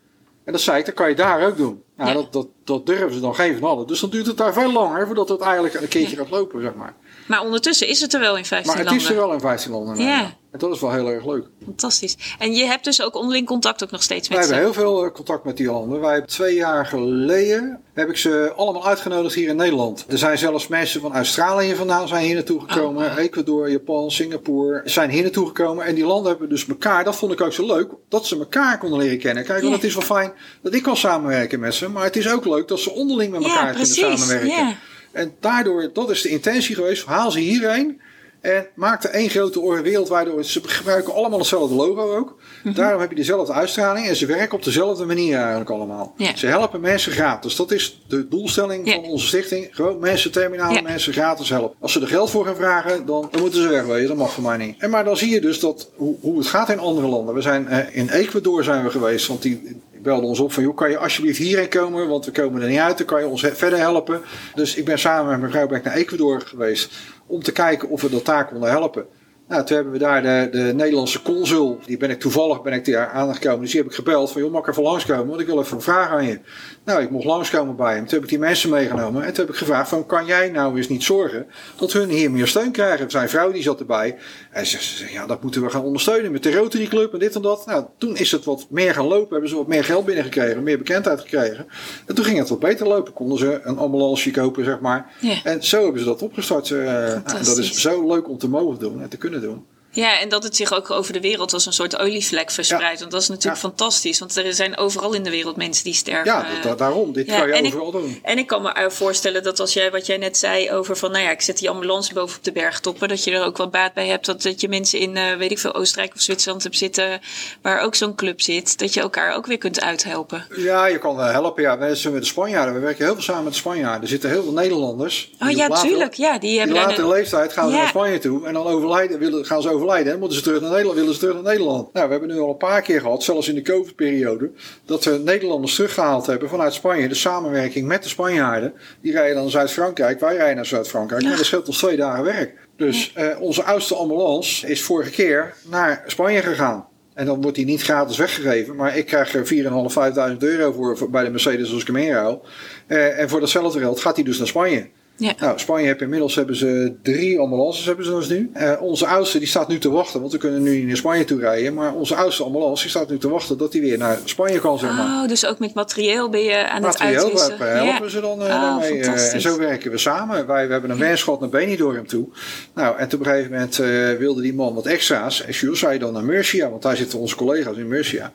Speaker 2: En dat zei ik, dat kan je daar ook doen. Nou,
Speaker 1: Ja.
Speaker 2: dat, dat, dat durven ze dan geen van allen. Dus dan duurt het daar veel langer voordat het eigenlijk een keertje gaat lopen, zeg maar.
Speaker 1: Maar ondertussen is het er wel in 15
Speaker 2: Maar het
Speaker 1: landen.
Speaker 2: is er wel in 15 landen. nou
Speaker 1: Ja.
Speaker 2: ja. En dat is wel heel erg leuk.
Speaker 1: Fantastisch. En je hebt dus ook onderling contact ook nog steeds
Speaker 2: Wij
Speaker 1: met
Speaker 2: hebben
Speaker 1: ze.
Speaker 2: heel veel eh, contact met die landen. Wij hebben twee jaar geleden heb ik ze allemaal uitgenodigd hier in Nederland. Er zijn zelfs mensen van Australië vandaan zijn hier naartoe gekomen.
Speaker 1: Oh.
Speaker 2: Ecuador, Japan, Singapore zijn hier naartoe gekomen. En die landen hebben dus elkaar, dat vond ik ook zo leuk, dat ze elkaar konden leren kennen. Kijk, want het is wel fijn dat ik kan samenwerken met ze. Maar het is ook leuk dat ze onderling met elkaar
Speaker 1: Ja,
Speaker 2: kunnen
Speaker 1: precies.
Speaker 2: samenwerken.
Speaker 1: Ja.
Speaker 2: En daardoor, dat is de intentie geweest, haal ze hierheen. En maak er één grote oor wereldwijd door. Ze gebruiken allemaal hetzelfde logo ook.
Speaker 1: Mhm.
Speaker 2: Daarom heb je dezelfde uitstraling. En ze werken op dezelfde manier eigenlijk allemaal. Ze helpen mensen gratis. Dat is de doelstelling van onze stichting. Gewoon mensen, terminale
Speaker 1: Ja.
Speaker 2: mensen gratis helpen. Als ze er geld voor gaan vragen, dan, dan moeten ze wegwezen. Dat mag voor mij niet. En maar dan zie je dus dat, hoe, hoe het gaat in andere landen. We zijn eh, in Ecuador zijn we geweest. Want die belde ons op van, kan je alsjeblieft hierheen komen? Want we komen er niet uit. Dan kan je ons verder helpen. Dus ik ben samen met mijn vrouw ben ik naar Ecuador geweest. Om te kijken of we dat daar konden helpen. Nou, toen hebben we daar de, de Nederlandse consul, die ben ik toevallig ben ik daar aangekomen. Dus die heb ik gebeld van, joh, mag ik even langskomen? Want ik wil even een vraag aan je. Nou, ik mocht langskomen bij hem. Toen heb ik die mensen meegenomen. En toen heb ik gevraagd van, kan jij nou eens niet zorgen dat hun hier meer steun krijgen? Zijn vrouw die zat erbij. En ze zei, ja, dat moeten we gaan ondersteunen met de Rotary Club en dit en dat. Nou, toen is het wat meer gaan lopen. Hebben ze wat meer geld binnengekregen, meer bekendheid gekregen. En toen ging het wat beter lopen. Konden ze een ambulance kopen, zeg maar.
Speaker 1: Ja.
Speaker 2: En zo hebben ze dat opgestart. Uh, nou, dat is zo leuk om te mogen doen en te kunnen doen.
Speaker 1: Ja, en dat het zich ook over de wereld als een soort olievlek verspreidt. Want dat is natuurlijk ja. fantastisch. Want er zijn overal in de wereld mensen die sterven.
Speaker 2: Ja, dat, daarom. Dit ja, kan je overal
Speaker 1: ik,
Speaker 2: doen.
Speaker 1: En ik kan me voorstellen dat als jij, wat jij net zei over van... Nou ja, ik zet die ambulance boven op de bergtoppen. Dat je er ook wat baat bij hebt. Dat, dat je mensen in, uh, weet ik veel, Oostenrijk of Zwitserland hebt zitten... waar ook zo'n club zit. Dat je elkaar ook weer kunt uithelpen.
Speaker 2: Ja, je kan helpen. Ja, wij zijn met de Spanjaarden. We werken heel veel samen met de Spanjaarden. Er zitten heel veel Nederlanders.
Speaker 1: Oh ja,
Speaker 2: later,
Speaker 1: tuurlijk. Ja, die hebben
Speaker 2: die later een... leeftijd gaan ze naar Spanje toe. En dan overlijden, willen, gaan ze overlijden. En moeten ze terug naar Nederland, willen ze terug naar Nederland. Nou, we hebben nu al een paar keer gehad, zelfs in de COVID-periode, dat we Nederlanders teruggehaald hebben vanuit Spanje. De samenwerking met de Spanjaarden. Die rijden dan naar Zuid-Frankrijk, wij rijden naar Zuid-Frankrijk. Ja. dat scheelt ons twee dagen werk. Dus uh, onze oudste ambulance is vorige keer naar Spanje gegaan. En dan wordt die niet gratis weggegeven. Maar ik krijg er 4.500, 5.000 euro voor, voor, bij de Mercedes als ik hem inruil. Uh, en voor datzelfde geld gaat hij dus naar Spanje.
Speaker 1: Ja.
Speaker 2: Nou, Spanje heeft inmiddels hebben ze drie ambulances hebben ze dus nu. Uh, onze oudste die staat nu te wachten, want we kunnen nu niet naar Spanje toe rijden. Maar onze oudste ambulance die staat nu te wachten dat hij weer naar Spanje kan, zeg maar.
Speaker 1: Oh, dus ook met materieel ben je aan
Speaker 2: materieel,
Speaker 1: het uitwisselen.
Speaker 2: Materieel helpen ja. ze dan uh, oh, daarmee. Uh, en zo werken we samen. Wij we hebben een wens gehad naar Benidorm toe. Nou, en op een gegeven moment wilde die man wat extra's. En Jules zei dan naar Murcia, want daar zitten onze collega's in Murcia.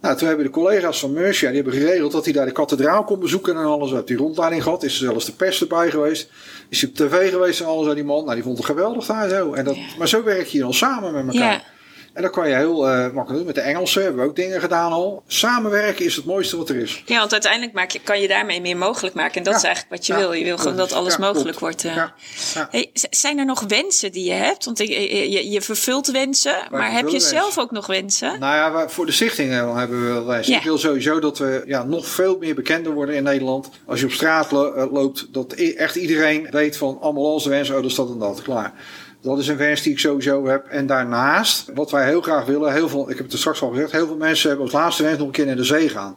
Speaker 2: Nou, toen hebben de collega's van Mercia, die hebben geregeld dat hij daar de kathedraal kon bezoeken en alles. Heeft die rondleiding gehad, is er zelfs de pers erbij geweest. Is hij op tv geweest en alles aan die man. Nou, die vond het geweldig daar zo. En dat, ja. Maar zo werk je dan samen met elkaar. En dat kan je heel uh, makkelijk doen. Met de Engelsen hebben we ook dingen gedaan al. Samenwerken is het mooiste wat er is.
Speaker 1: Ja, want uiteindelijk maak je, kan je daarmee meer mogelijk maken. En dat ja. is eigenlijk wat je wil. Je wil gewoon dat alles mogelijk wordt. Uh. Hey, zijn er nog wensen die je hebt? Want je, je, je vervult wensen. Maar heb je wensen. zelf ook nog wensen?
Speaker 2: Nou ja, voor de stichting hebben we wel wensen. Ik wil sowieso dat we ja, nog veel meer bekender worden in Nederland. Als je op straat lo loopt, dat echt iedereen weet van ambulance wensen. Oh, dat staat en dat. Klaar. Dat is een wens die ik sowieso heb. En daarnaast, wat wij heel graag willen, heel veel, ik heb het er straks al gezegd, heel veel mensen hebben als laatste wens nog een keer naar de zee gaan.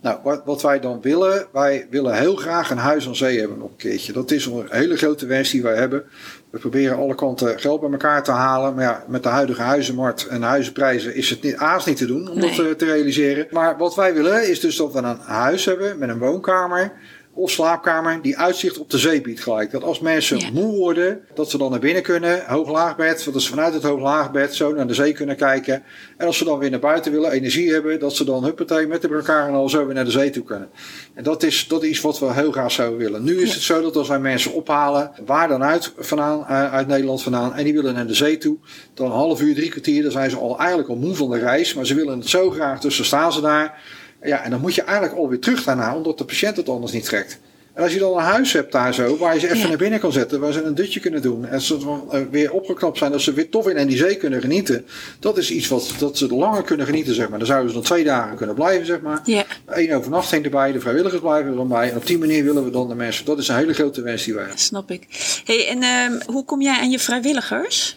Speaker 2: Nou, wat, wat wij dan willen, wij willen heel graag een huis aan zee hebben nog een keertje. Dat is een hele grote wens die wij hebben. We proberen alle kanten geld bij elkaar te halen. Maar ja, met de huidige huizenmarkt en huizenprijzen is het niet, niet te doen om nee. dat te, te realiseren. Maar wat wij willen is dus dat we een huis hebben met een woonkamer of slaapkamer die uitzicht op de zee biedt gelijk. Dat als mensen ja. moe worden, dat ze dan naar binnen kunnen, hoog-laagbed, dat ze vanuit het hoog-laagbed zo naar de zee kunnen kijken. En als ze dan weer naar buiten willen, energie hebben, dat ze dan huppatee met elkaar en al zo weer naar de zee toe kunnen. En dat is, dat is iets wat we heel graag zouden willen. Nu is ja. het zo dat als wij mensen ophalen, waar dan uit vandaan, uit Nederland vandaan, en die willen naar de zee toe, dan een half uur, drie kwartier, dan zijn ze al eigenlijk al moe van de reis, maar ze willen het zo graag, dus dan staan ze daar. Ja, en dan moet je eigenlijk alweer terug daarna, omdat de patiënt het anders niet trekt. En als je dan een huis hebt daar zo, waar je ze even ja. naar binnen kan zetten, waar ze een dutje kunnen doen. En ze weer opgeknapt zijn, dat ze weer tof in en die zee kunnen genieten. Dat is iets wat dat ze langer kunnen genieten, zeg maar. Dan zouden ze dan twee dagen kunnen blijven, zeg maar.
Speaker 1: Ja.
Speaker 2: Eén overnachting erbij, de vrijwilligers blijven er dan bij. En op die manier willen we dan de mensen. Dat is een hele grote wens die wij hebben.
Speaker 1: Snap ik. hey, en um, hoe kom jij aan je vrijwilligers?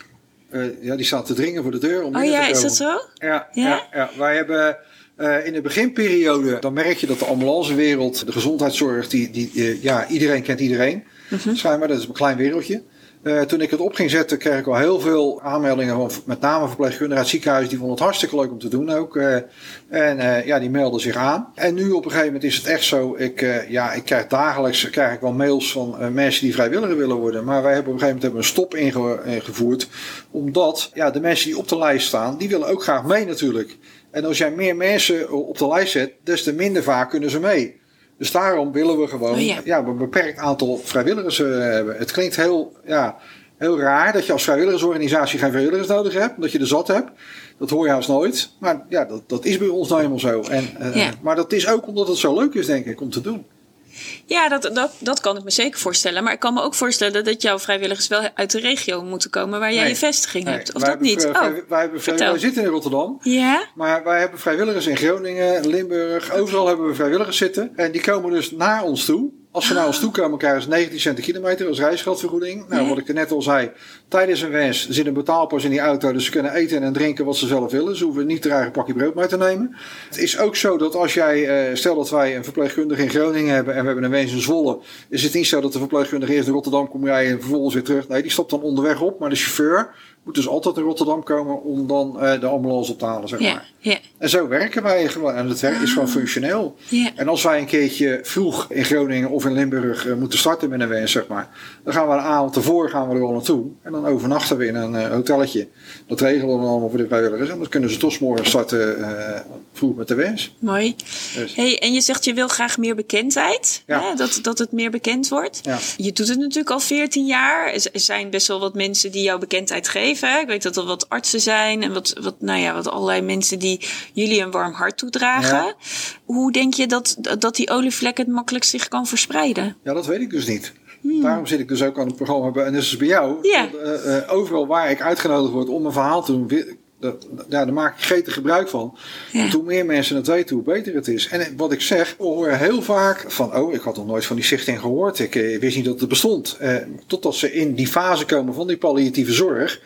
Speaker 2: Uh, ja, die staan te dringen voor de deur. Om
Speaker 1: oh ja, is dat zo?
Speaker 2: Ja, ja? ja, ja. wij hebben. Uh, in de beginperiode, dan merk je dat de ambulancewereld, de gezondheidszorg, die, die, uh, ja, iedereen kent iedereen. -hmm. Schijnbaar, dat is een klein wereldje. Uh, toen ik het op ging zetten, kreeg ik al heel veel aanmeldingen van met name verpleegkundigen uit ziekenhuizen. Die vonden het hartstikke leuk om te doen ook. en ja, die melden zich aan. En nu op een gegeven moment is het echt zo. Ik, ja, ik krijg dagelijks krijg ik wel mails van mensen die vrijwilliger willen worden. Maar wij hebben op een gegeven moment hebben een stop inge ingevoerd. Omdat ja, de mensen die op de lijst staan, die willen ook graag mee natuurlijk. En als jij meer mensen op de lijst zet, des te minder vaak kunnen ze mee. Dus daarom willen we gewoon oh ja. Ja, een beperkt aantal vrijwilligers uh, hebben. Het klinkt heel, ja, heel raar dat je als vrijwilligersorganisatie geen vrijwilligers nodig hebt, dat je er zat hebt. Dat hoor je haast nooit. Maar ja, dat, dat is bij ons nou helemaal zo. En, uh, ja. Maar dat is ook omdat het zo leuk is, denk ik, om te doen.
Speaker 1: Ja, dat, dat, dat kan ik me zeker voorstellen. Maar ik kan me ook voorstellen dat jouw vrijwilligers wel uit de regio moeten komen waar jij nee, je vestiging
Speaker 2: nee,
Speaker 1: hebt. Of dat niet?
Speaker 2: Oh, wij, hebben wij zitten in Rotterdam.
Speaker 1: Ja.
Speaker 2: Maar wij hebben vrijwilligers in Groningen, Limburg. Overal hebben we vrijwilligers zitten. En die komen dus naar ons toe Als ze naar ons toe komen, krijgen ze 19 cent per kilometer als reisgeldvergoeding. Nou, wat ik er net al zei, tijdens een wens zit een betaalpas in die auto, dus ze kunnen eten en drinken wat ze zelf willen. Ze hoeven niet er eigen pakje brood mee te nemen. Het is ook zo dat als jij, uh, stel dat wij een verpleegkundige in Groningen hebben en we hebben een wens in Zwolle, is het niet zo dat de verpleegkundige eerst naar Rotterdam komt rijden en vervolgens weer terug. Nee, die stopt dan onderweg op, maar de chauffeur moet dus altijd naar Rotterdam komen om dan uh, de ambulance op te halen, zeg maar.
Speaker 1: Ja,
Speaker 2: En zo werken wij gewoon. En het werk is gewoon functioneel.
Speaker 1: Ja.
Speaker 2: En als wij een keertje vroeg in Groningen of in Limburg uh, moeten starten met een wens, zeg maar. Dan gaan we een avond ervoor gaan we er al naartoe. En dan overnachten we in een uh, hotelletje. Dat regelen we allemaal voor de vrijwilligers. En dan kunnen ze toch morgen starten vroeg met de wens.
Speaker 1: Mooi. Dus. Hey, en je zegt je wil graag meer bekendheid.
Speaker 2: Ja.
Speaker 1: Hè? Dat, dat het meer bekend wordt.
Speaker 2: Ja.
Speaker 1: Je doet het natuurlijk al 14 jaar. Er zijn best wel wat mensen die jou bekendheid geven. Ik weet dat er wat artsen zijn en wat, wat, nou ja, wat allerlei mensen die jullie een warm hart toedragen.
Speaker 2: Ja.
Speaker 1: Hoe denk je dat, dat die olievlek het makkelijk zich kan verspreiden?
Speaker 2: Ja, dat weet ik dus niet. Hmm. Daarom zit ik dus ook aan het programma bij, en is bij jou.
Speaker 1: Ja.
Speaker 2: Uh, uh, overal waar ik uitgenodigd word om een verhaal te doen, ja, daar maak ik gretig gebruik van.
Speaker 1: Ja.
Speaker 2: Want hoe meer mensen het weten, hoe beter het is. En wat ik zeg, we horen heel vaak van... oh, ik had nog nooit van die stichting gehoord. Ik eh, wist niet dat het bestond. Eh, totdat ze in die fase komen van die palliatieve zorg...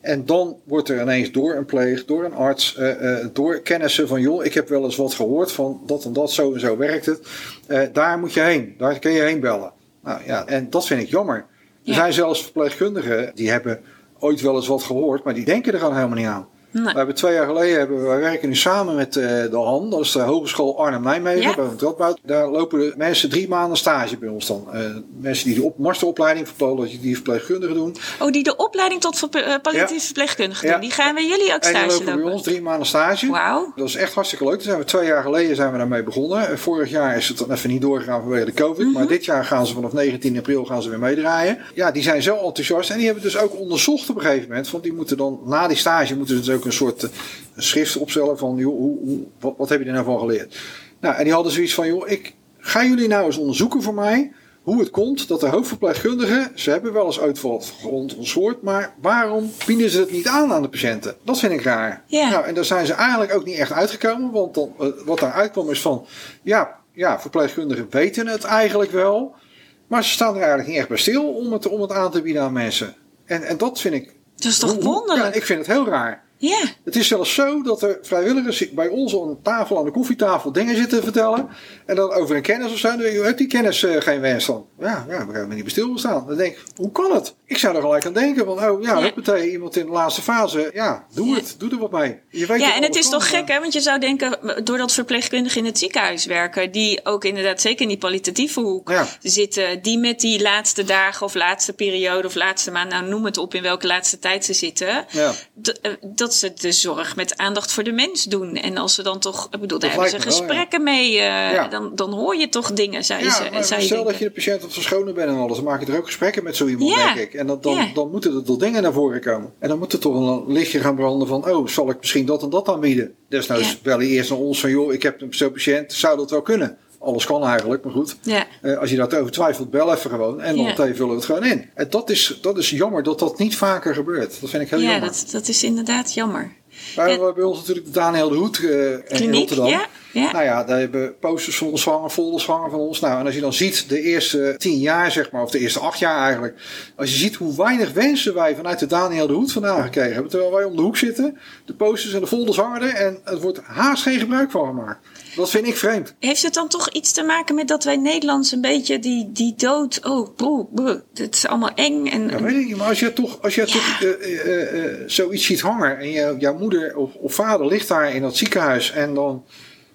Speaker 2: En dan wordt er ineens door een pleeg, door een arts, uh, uh, door kennissen van joh, ik heb wel eens wat gehoord van dat en dat, zo en zo werkt het. Uh, daar moet je heen, daar kun je heen bellen. Nou ja, en dat vind ik jammer. Er
Speaker 1: Ja.
Speaker 2: zijn zelfs verpleegkundigen die hebben ooit wel eens wat gehoord, maar die denken er gewoon helemaal niet aan.
Speaker 1: Nee.
Speaker 2: We hebben twee jaar geleden, hebben, wij werken nu samen met uh, de HAN, dat is de Hogeschool Arnhem-Nijmegen,
Speaker 1: Ja.
Speaker 2: bij het Radboud. Daar lopen de mensen drie maanden stage bij ons dan. Uh, mensen die de op, masteropleiding voor die verpleegkundigen doen.
Speaker 1: Oh, die de opleiding tot uh, palliatief
Speaker 2: Ja.
Speaker 1: verpleegkundige
Speaker 2: Ja.
Speaker 1: doen. Die gaan bij jullie ook
Speaker 2: En die
Speaker 1: stage
Speaker 2: lopen bij ons drie maanden stage.
Speaker 1: Wauw.
Speaker 2: Dat is echt hartstikke leuk. Daar zijn we twee jaar geleden zijn we daarmee begonnen. Eh, Vorig jaar is het dan even niet doorgegaan vanwege de COVID.
Speaker 1: Mhm.
Speaker 2: Maar dit jaar gaan ze vanaf 19 april gaan ze weer meedraaien. Ja, die zijn zo enthousiast. En die hebben dus ook onderzocht op een gegeven moment. Want die moeten dan, na die stage, moeten ze dus ook een soort eh, schrift opstellen van, joh, hoe, hoe, wat, wat heb je er nou van geleerd? Nou, en die hadden zoiets van, joh, ik ga jullie nou eens onderzoeken voor mij hoe het komt dat de hoofdverpleegkundigen, ze hebben wel eens uit wat gehoord, maar waarom bieden ze het niet aan aan de patiënten? Dat vind ik raar.
Speaker 1: Ja.
Speaker 2: Nou, en daar zijn ze eigenlijk ook niet echt uitgekomen, want dan, uh, wat daar uitkwam is van, ja, ja, verpleegkundigen weten het eigenlijk wel, maar ze staan er eigenlijk niet echt bij stil om het, om het aan te bieden aan mensen. En, en dat vind ik.
Speaker 1: Dat is toch wonderlijk?
Speaker 2: Ja, ik vind het heel raar.
Speaker 1: Ja.
Speaker 2: Het is zelfs zo dat er vrijwilligers bij ons aan de tafel, aan de koffietafel, dingen zitten te vertellen. En dan over een kennis of zo. Dan heeft die kennis uh, geen wens dan? Ja, ja, we hebben niet bij stilgestaan. Dan denk ik, hoe kan het? Ik zou er gelijk aan denken van, oh ja,
Speaker 1: Ja.
Speaker 2: huppatee, iemand in de laatste fase. Ja, doe
Speaker 1: Ja.
Speaker 2: het. Doe er wat mee. Je weet
Speaker 1: Ja,
Speaker 2: dat
Speaker 1: en het is
Speaker 2: kan,
Speaker 1: toch
Speaker 2: maar-
Speaker 1: gek, hè? Want je zou denken, doordat verpleegkundigen in het ziekenhuis werken, die ook inderdaad zeker in die kwalitatieve hoek
Speaker 2: Ja.
Speaker 1: zitten, die met die laatste dagen of laatste periode of laatste maand, nou noem het op in welke laatste tijd ze zitten,
Speaker 2: Ja.
Speaker 1: Dat ze de zorg met aandacht voor de mens doen. En als ze dan toch, ik bedoel, daar hebben ze
Speaker 2: wel, ja.
Speaker 1: gesprekken mee, eh,
Speaker 2: Ja.
Speaker 1: dan, dan hoor je toch dingen, je,
Speaker 2: Ja,
Speaker 1: ze-
Speaker 2: maar
Speaker 1: je
Speaker 2: stel dat je de patiënt het verschonen bent en alles, dan maak je er ook gesprekken met zo iemand,
Speaker 1: Ja.
Speaker 2: denk ik. En dat, dan, dan moeten er toch dingen naar voren komen. En dan moet er toch een lichtje gaan branden van, oh, zal ik misschien dat en dat aanbieden? Desnoods je eerst naar ons van, joh, ik heb een zo'n patiënt, zou dat wel kunnen? Alles kan eigenlijk, maar goed.
Speaker 1: Ja.
Speaker 2: Eh, als je daarover twijfelt, bel even gewoon. En dan
Speaker 1: Ja.
Speaker 2: vullen we het gewoon in. En dat is, dat is jammer dat dat niet vaker gebeurt. Dat vind ik heel
Speaker 1: Ja,
Speaker 2: jammer.
Speaker 1: dat, dat is inderdaad jammer.
Speaker 2: We hebben bij ons natuurlijk de Daniel de Hoed eh, in
Speaker 1: Kliniek,
Speaker 2: Rotterdam.
Speaker 1: ja, ja.
Speaker 2: Nou ja, daar hebben posters van ons hangen, folders hangen van ons. Nou, en als je dan ziet de eerste tien jaar, zeg maar, of de eerste acht jaar eigenlijk. Als je ziet hoe weinig wensen wij vanuit de Daniel de Hoed vandaan gekregen hebben. Terwijl wij om de hoek zitten, de posters en de folders hangen er. En het wordt haast geen gebruik van gemaakt. Dat vind ik vreemd.
Speaker 1: Heeft het dan toch iets te maken met dat wij Nederlands een beetje die, die dood, oh, broe, broe, het is allemaal eng en,
Speaker 2: Ja, weet ik maar als je toch, als je
Speaker 1: Ja.
Speaker 2: toch eh, eh, eh, zoiets ziet hangen en je, jouw moeder of, of vader ligt daar in dat ziekenhuis en dan,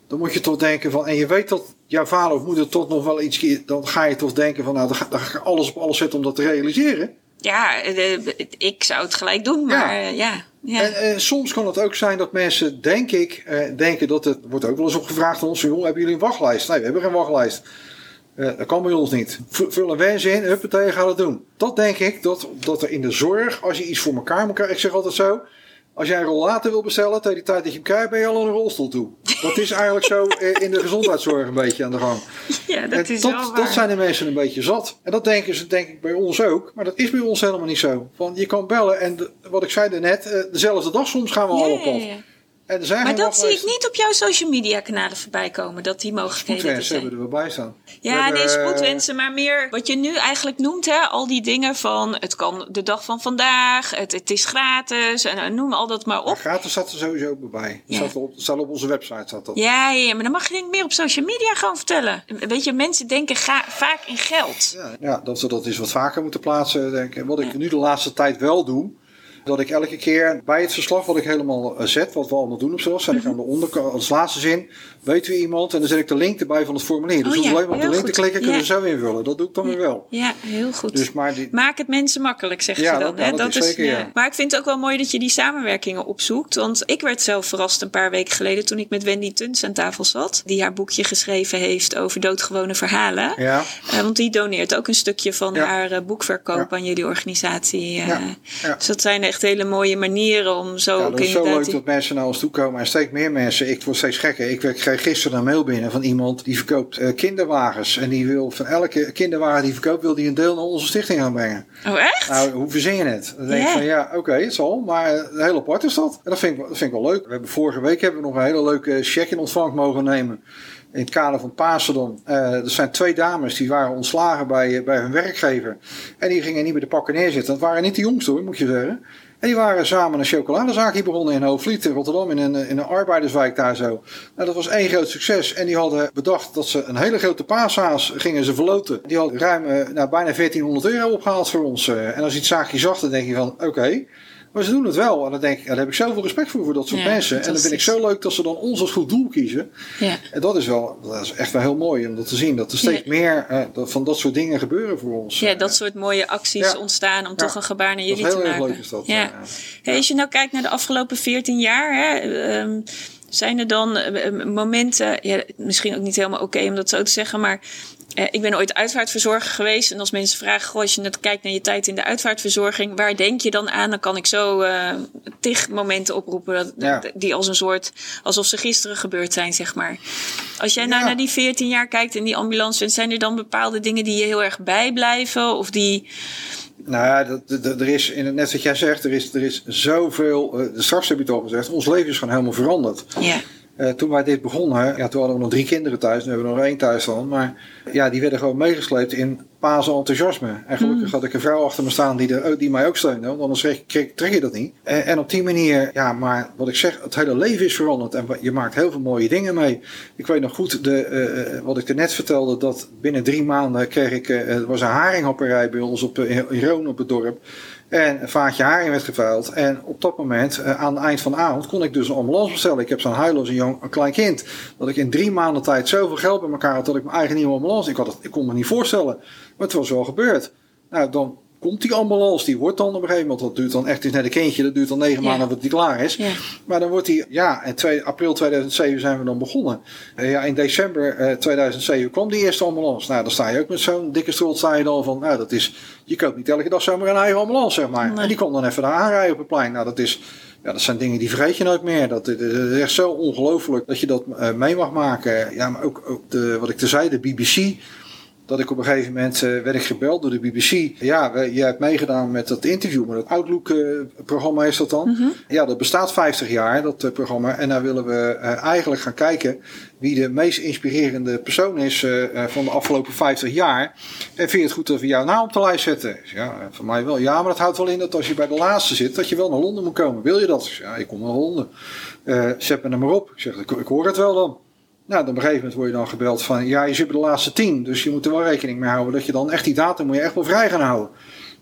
Speaker 2: dan moet je toch denken van, en je weet dat jouw vader of moeder toch nog wel iets, dan ga je toch denken van, nou, dan ga, dan ga ik alles op alles zetten om dat te realiseren.
Speaker 1: Ja, eh, ik zou het gelijk doen, maar
Speaker 2: Ja.
Speaker 1: ja, ja.
Speaker 2: En, soms kan het ook zijn dat mensen, denk ik, eh, denken dat het, wordt ook wel eens opgevraagd aan ons, joh, hebben jullie een wachtlijst? Nee, we hebben geen wachtlijst. Eh, dat kan bij ons niet. Vul een wens in, huppatee, ga dat doen. Dat denk ik, dat, dat er in de zorg, als je iets voor elkaar moet krijgen, ik zeg altijd zo, als jij een rollator wil bestellen, tegen die tijd dat je hem krijgt, ben je al aan een rolstoel toe. Dat is eigenlijk zo eh, in de gezondheidszorg een beetje aan de gang.
Speaker 1: ja, dat
Speaker 2: En
Speaker 1: is wel
Speaker 2: dat,
Speaker 1: waar.
Speaker 2: dat zijn de mensen een beetje zat. En dat denken ze denk ik bij ons ook. Maar dat is bij ons helemaal niet zo. Van je kan bellen en de- wat ik zei net, eh, dezelfde dag soms gaan we al op pad. En zijn
Speaker 1: Maar dat zie ik niet op jouw social media kanalen voorbij komen, dat die mogelijkheden er
Speaker 2: Spoedwensen
Speaker 1: zijn.
Speaker 2: hebben er wel bij staan.
Speaker 1: Ja,
Speaker 2: hebben,
Speaker 1: nee,
Speaker 2: eh,
Speaker 1: spoedwensen, maar meer wat je nu eigenlijk noemt, hè, al die dingen van het kan de dag van vandaag, het, het is gratis, en noem al dat maar
Speaker 2: maar
Speaker 1: op.
Speaker 2: Gratis staat er sowieso bij.
Speaker 1: Ja.
Speaker 2: Staat op, op onze website. Staat dat.
Speaker 1: Ja, ja, maar dan mag je denk ik meer op social media gewoon vertellen. Weet je, mensen denken ga- vaak in geld.
Speaker 2: Ja, ja, dat we dat eens wat vaker moeten plaatsen. Denk ik. Wat ik nu de laatste tijd wel doe. Dat ik elke keer bij het verslag wat ik helemaal eh, zet, wat we allemaal doen op zoals, zet ik aan de onderkant, als laatste zin, weten we iemand en dan zet ik de link erbij van het formulier. Dus
Speaker 1: Oh ja,
Speaker 2: alleen maar op de link te klikken, kunnen
Speaker 1: Ja.
Speaker 2: we zo invullen. Dat doe ik dan weer wel.
Speaker 1: Ja, heel goed.
Speaker 2: Dus maar die,
Speaker 1: Maak het mensen makkelijk, zeg
Speaker 2: Ja,
Speaker 1: je dan.
Speaker 2: dat- ja,
Speaker 1: hè?
Speaker 2: dat is zeker, ja.
Speaker 1: Maar ik vind het ook wel mooi dat je die samenwerkingen opzoekt. Want ik werd zelf verrast een paar weken geleden toen ik met Wendy Tuns aan tafel zat. Die haar boekje geschreven heeft over doodgewone verhalen.
Speaker 2: ja,
Speaker 1: Eh, want die doneert ook een stukje van haar eh, boekverkoop aan jullie organisatie.
Speaker 2: Ja. Ja.
Speaker 1: Dus dat zijn echt hele mooie manieren om zo
Speaker 2: ja, dat is zo leuk dat mensen naar ons toe komen en steeds meer mensen. Ik word steeds gekker. Ik kreeg gisteren een mail binnen van iemand die verkoopt eh, kinderwagens. En die wil van elke kinderwagen die verkoopt, wil die een deel naar onze stichting gaan brengen.
Speaker 1: Oh, echt?
Speaker 2: Nou, hoe verzin je het? Dan denk ik van ja, oké, het zal, maar een heel apart is dat. En dat vind, ik, wel- dat vind ik wel leuk. We hebben vorige week hebben we nog een hele leuke check in ontvangst mogen nemen. In het kader van Pasen dan. Eh, er zijn twee dames die waren ontslagen bij, eh, bij hun werkgever. En die gingen niet meer de pakken neerzetten. Dat waren niet de jongsten hoor, moet je zeggen. En die waren samen een chocoladezaak begonnen in Hoofdvliet, in Rotterdam, in een, in een arbeiderswijk daar zo. Nou, dat was één groot succes. En die hadden bedacht dat ze een hele grote paashaas gingen ze verloten. Die had ruim eh, nou, bijna 1400 euro opgehaald voor ons. eh. en als je het zaakje zag, dan denk je van, oké. Maar ze doen het wel. En dan denk ik, daar heb ik zoveel respect voor, voor dat soort
Speaker 1: Ja,
Speaker 2: mensen. En dan vind ik zo leuk dat ze dan ons als goed doel kiezen.
Speaker 1: Ja.
Speaker 2: En dat is wel, dat is echt wel heel mooi om dat te zien. Dat er steeds
Speaker 1: Ja.
Speaker 2: meer eh, van dat soort dingen gebeuren voor ons.
Speaker 1: ja, dat soort mooie acties ontstaan om toch een gebaar naar
Speaker 2: Dat is
Speaker 1: jullie
Speaker 2: heel
Speaker 1: te
Speaker 2: erg
Speaker 1: maken.
Speaker 2: leuk is dat.
Speaker 1: Ja. Hey, als je nou kijkt naar de afgelopen 14 jaar, hè, ehm, zijn er dan eh, eh, momenten, ja, misschien ook niet helemaal oké om dat zo te zeggen, maar eh, ik ben ooit uitvaartverzorger geweest. En als mensen vragen, goh, als je net kijkt naar je tijd in de uitvaartverzorging, waar denk je dan aan? Dan kan ik zo eh tig momenten oproepen dat,
Speaker 2: Ja.
Speaker 1: die als een soort, alsof ze gisteren gebeurd zijn, zeg maar. Als jij nou
Speaker 2: Ja.
Speaker 1: naar die 14 jaar kijkt in die ambulance, zijn er dan bepaalde dingen die je heel erg bijblijven? Of die,
Speaker 2: Nou ja, dat, er is, in het, net wat jij zegt, er is, er is zoveel. eh, straks heb je het al gezegd, ons leven is gewoon helemaal veranderd.
Speaker 1: ja,
Speaker 2: Eh, toen wij dit begonnen, ja, toen hadden we nog drie kinderen thuis, nu hebben we nog één thuis dan. Maar ja, die werden gewoon meegesleept in Pasen enthousiasme. En gelukkig had ik een vrouw achter me staan die, er, ook- die mij ook steunde, want anders kreeg- trek je dat niet. En, en op die manier, ja, maar wat ik zeg, het hele leven is veranderd en je maakt heel veel mooie dingen mee. Ik weet nog goed, de, eh, eh, wat ik er net vertelde, dat binnen drie maanden kreeg ik, eh, er was een haringhapperij bij ons op, eh, in Roon op het dorp. En een vaatje haring werd geveild. En op dat moment, eh, aan het eind van de avond, kon ik dus een ambulance bestellen. Ik heb zo'n een, jong, een klein kind. Dat ik in drie maanden tijd zoveel geld bij elkaar had dat ik mijn eigen nieuwe ambulance. Ik, had het, ik kon me niet voorstellen. Maar het was wel gebeurd. Nou, dan komt die ambulance. Die wordt dan op een gegeven moment, dat duurt dan echt, is net een kindje, dat duurt dan negen
Speaker 1: Ja.
Speaker 2: maanden voordat die klaar is.
Speaker 1: ja.
Speaker 2: Maar dan wordt die, ja, in twee- april 2007 zijn we dan begonnen. Eh, ja, in december eh, 2007 kwam die eerste ambulance. Nou, dan sta je ook met zo'n dikke strot, sta je dan van, nou, dat is, je koopt niet elke dag zomaar een eigen ambulance, zeg maar.
Speaker 1: Nee.
Speaker 2: En die kwam dan even daar aanrijden op het plein. Nou, dat is, ja, dat zijn dingen die vergeet je nooit meer. Dat, dat is echt zo ongelooflijk dat je dat eh, mee mag maken. Ja, maar ook, ook de, wat ik te zei, de BBC. Dat ik op een gegeven moment eh, werd ik gebeld door de BBC. Ja, we, jij hebt meegedaan met dat interview, met het Outlook-programma is dat dan.
Speaker 1: Mhm.
Speaker 2: Ja, dat bestaat 50 jaar, dat eh, programma. En daar willen we eh, eigenlijk gaan kijken wie de meest inspirerende persoon is eh, eh, van de afgelopen 50 jaar. En vind je het goed dat we jouw naam op de lijst zetten? Ja, voor mij wel. Ja, maar dat houdt wel in dat als je bij de laatste zit, dat je wel naar Londen moet komen. Wil je dat? Ja, ik kom naar Londen. Eh, zet me er maar op. Ik zeg, ik, ik hoor het wel dan. Nou, op een gegeven moment word je dan gebeld van, ja, je zit bij de laatste tien, dus je moet er wel rekening mee houden dat je dan echt die datum moet je echt wel vrij gaan houden.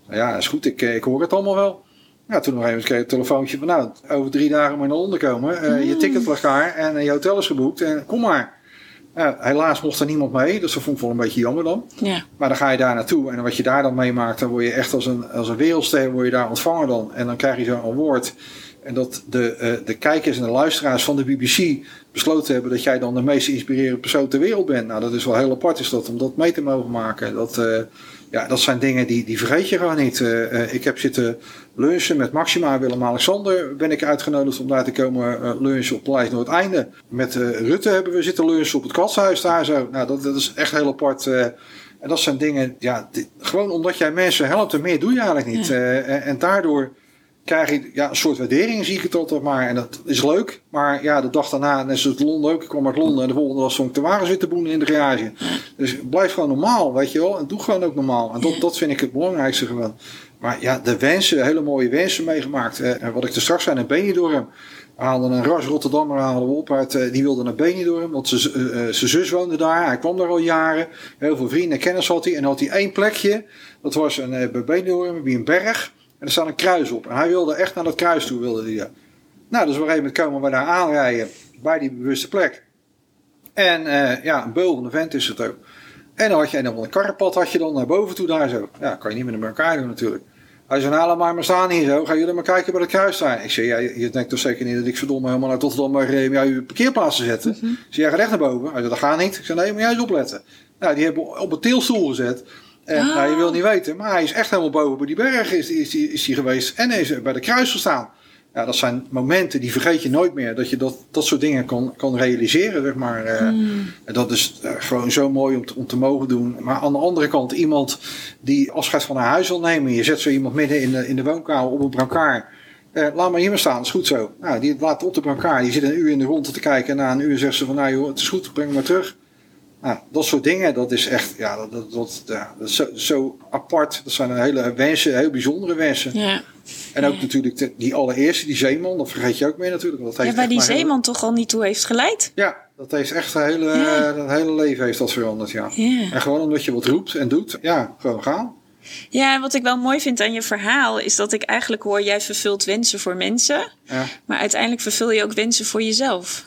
Speaker 2: Nou ja, is goed, ik, eh, ik hoor het allemaal wel. Ja, toen nog even kreeg ik een telefoontje van, nou, over drie dagen moet je naar Londen komen, Eh, je ticket ligt klaar en eh, je hotel is geboekt en kom maar. Ja, helaas mocht er niemand mee, dus dat vond ik wel een beetje jammer dan.
Speaker 1: ja.
Speaker 2: Maar dan ga je daar naartoe en wat je daar dan meemaakt, dan word je echt als een, als een wereldster word je daar ontvangen dan. En dan krijg je zo'n award. En dat de, eh, de kijkers en de luisteraars van de BBC besloten hebben dat jij dan de meest inspirerende persoon ter wereld bent. Nou, dat is wel heel apart is dat, om dat mee te mogen maken. Dat, eh, ja, dat zijn dingen die, die vergeet je gewoon niet. Eh, eh, ik heb zitten lunchen met Maxima en Willem-Alexander. Ben ik uitgenodigd om daar te komen lunchen op Paleis Noordeinde. Met Rutte hebben we zitten lunchen op het Katshuis daar zo. Nou, dat, dat is echt heel apart. eh, en dat zijn dingen, ja, die- gewoon omdat jij mensen helpt en meer doe je eigenlijk niet.
Speaker 1: Ja.
Speaker 2: Eh, en daardoor krijg je ja, een soort waardering, zie ik het altijd maar. En dat is leuk. Maar ja, de dag daarna, net zoals Londen ook. Ik kwam uit Londen en de volgende dag stond ik de wagens weer te boenen in de garage. Dus blijf gewoon normaal, weet je wel. En doe gewoon ook normaal. En dat, dat vind ik het belangrijkste gewoon. Maar ja, de wensen, hele mooie wensen meegemaakt. Eh, wat ik er straks zei, een Benidorm. We een ras Rotterdammer haalden we op uit, eh, die wilde naar Benidorm, want zijn uh, zus woonde daar. Hij kwam daar al jaren. Heel veel vrienden en kennis had hij. En had hij één plekje, dat was een, bij Benidorm, bij een berg. En er staat een kruis op. En hij wilde echt naar dat kruis toe, wilde hij. Nou, dus op een gegeven moment komen we daar aanrijden, bij die bewuste plek. En uh, ja, een beul van de vent is het ook. En dan had je dan een karrepad had je dan naar boven toe daar zo. Ja, kan je niet meer naar elkaar doen natuurlijk. Hij zei, nou, laat maar maar staan hier zo. Gaan jullie maar kijken bij het kruis staan. Ik zei, ja, je denkt toch zeker niet dat ik verdomme helemaal naar Rotterdam maar uh, jou je parkeerplaats te zetten. Mm -hmm. Zei, jij gaat echt naar boven. Hij zei, dat gaat niet. Ik zei, nee, maar jij eens opletten. Nou, die hebben op een teelstoel gezet. En
Speaker 1: Ah.
Speaker 2: nou, je wil niet weten, maar hij is echt helemaal boven bij die berg is, is, is, is hij geweest. En hij is bij de kruis gestaan. Ja, dat zijn momenten die vergeet je nooit meer. Dat je dat, dat soort dingen kan, kan realiseren, zeg maar. En dat is eh, gewoon zo mooi om te, om te mogen doen. Maar aan de andere kant, iemand die afscheid van haar huis wil nemen. Je zet zo iemand midden in de, in de woonkamer op een brancard. Eh, laat maar hier maar staan, dat is goed zo. Nou, die laat op de brancard. Die zit een uur in de ronde te kijken. En na een uur zegt ze van, nou joh, het is goed, breng me maar terug. Nou, dat soort dingen, dat is echt, ja, dat, dat, dat, ja, dat is zo, zo apart. Dat zijn hele wensen, heel bijzondere wensen.
Speaker 1: Ja.
Speaker 2: En ook
Speaker 1: Ja.
Speaker 2: natuurlijk de- die allereerste, die zeeman, dat vergeet je ook meer natuurlijk. Dat
Speaker 1: ja, waar die
Speaker 2: hele-
Speaker 1: zeeman toch al niet toe heeft geleid.
Speaker 2: Ja, dat heeft echt een hele,
Speaker 1: Ja.
Speaker 2: het hele leven heeft dat veranderd, ja.
Speaker 1: Ja.
Speaker 2: En gewoon omdat je wat roept en doet, ja, gewoon gaan.
Speaker 1: Ja, en wat ik wel mooi vind aan je verhaal is dat ik eigenlijk hoor, jij vervult wensen voor mensen,
Speaker 2: Ja,
Speaker 1: maar uiteindelijk vervul je ook wensen voor jezelf.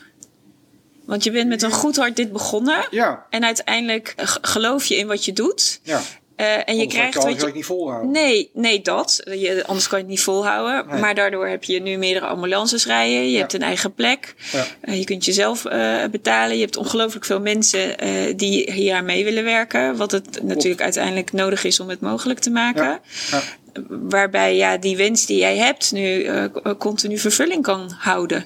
Speaker 1: Want je bent met een goed hart dit begonnen
Speaker 2: ja,
Speaker 1: en uiteindelijk eh, geloof je in wat je doet.
Speaker 2: ja.
Speaker 1: Eh, en je
Speaker 2: Anders
Speaker 1: krijgt
Speaker 2: kan
Speaker 1: wat
Speaker 2: ik
Speaker 1: je.
Speaker 2: het niet volhouden.
Speaker 1: Nee, nee, dat. Je, anders kan je het niet volhouden.
Speaker 2: Nee.
Speaker 1: Maar daardoor heb je nu meerdere ambulances rijden. Je
Speaker 2: Ja.
Speaker 1: hebt een eigen plek.
Speaker 2: Ja.
Speaker 1: Eh, je kunt jezelf eh, betalen. Je hebt ongelooflijk veel mensen die hier aan mee willen werken. Wat het natuurlijk uiteindelijk nodig is om het mogelijk te maken.
Speaker 2: Ja.
Speaker 1: Waarbij ja, die wens die jij hebt nu continu vervulling kan houden.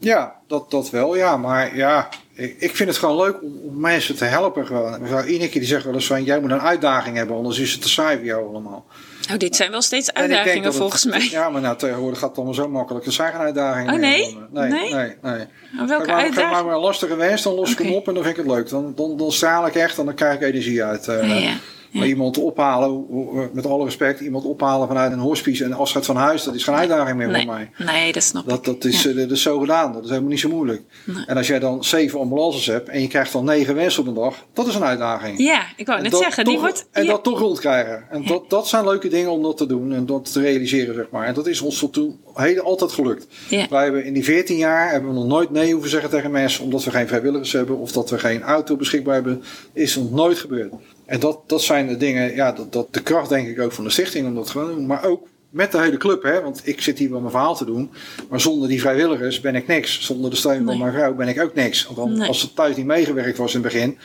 Speaker 2: Ja, dat, dat wel, ja. Maar ja, ik, ik vind het gewoon leuk om, om mensen te helpen. Gewoon. Mevrouw Ineke die zegt wel eens van, jij moet een uitdaging hebben, anders is het te saai voor jou allemaal.
Speaker 1: Nou, dit zijn wel steeds uitdagingen
Speaker 2: het-
Speaker 1: volgens mij.
Speaker 2: Ja, maar nou, tegenwoordig gaat het allemaal zo makkelijk. Er zijn geen uitdagingen
Speaker 1: Oh,
Speaker 2: meer.
Speaker 1: nee?
Speaker 2: Nee,
Speaker 1: Nee?
Speaker 2: nee, Geef
Speaker 1: welke
Speaker 2: maar, geef maar
Speaker 1: uitdaging?
Speaker 2: maar een lastige wens, dan los ik hem op en dan vind ik het leuk. Dan, dan, dan straal ik echt en dan krijg ik energie uit. eh.
Speaker 1: Ja, ja.
Speaker 2: Maar iemand ophalen, met alle respect, iemand ophalen vanuit een hospice en afscheid van huis, dat is geen uitdaging meer
Speaker 1: Nee,
Speaker 2: voor mij.
Speaker 1: nee, dat snap ik.
Speaker 2: Dat, dat, is,
Speaker 1: Ja.
Speaker 2: eh, dat is zo gedaan, dat is helemaal niet zo moeilijk.
Speaker 1: Nee.
Speaker 2: En als jij dan zeven ambulances hebt en je krijgt dan negen wensen op een dag, dat is een uitdaging.
Speaker 1: Ja, ik wou net zeggen. Die wordt,
Speaker 2: en
Speaker 1: ja.
Speaker 2: dat toch rondkrijgen. En dat, dat zijn leuke dingen om dat te doen en dat te realiseren, zeg maar. En dat is ons tot toe altijd gelukt. Wij hebben in die 14 jaar hebben we nog nooit nee hoeven zeggen tegen mensen omdat we geen vrijwilligers hebben of dat we geen auto beschikbaar hebben. Is nog nooit gebeurd. En dat, dat zijn de dingen, ja, dat, dat, de kracht denk ik ook van de stichting om dat gewoon te doen. Maar ook met de hele club, hè, want ik zit hier wel mijn verhaal te doen. Maar zonder die vrijwilligers ben ik niks. Zonder de steun van mijn vrouw ben ik ook niks. Want dan,
Speaker 1: Nee.
Speaker 2: als het thuis niet meegewerkt was in het begin,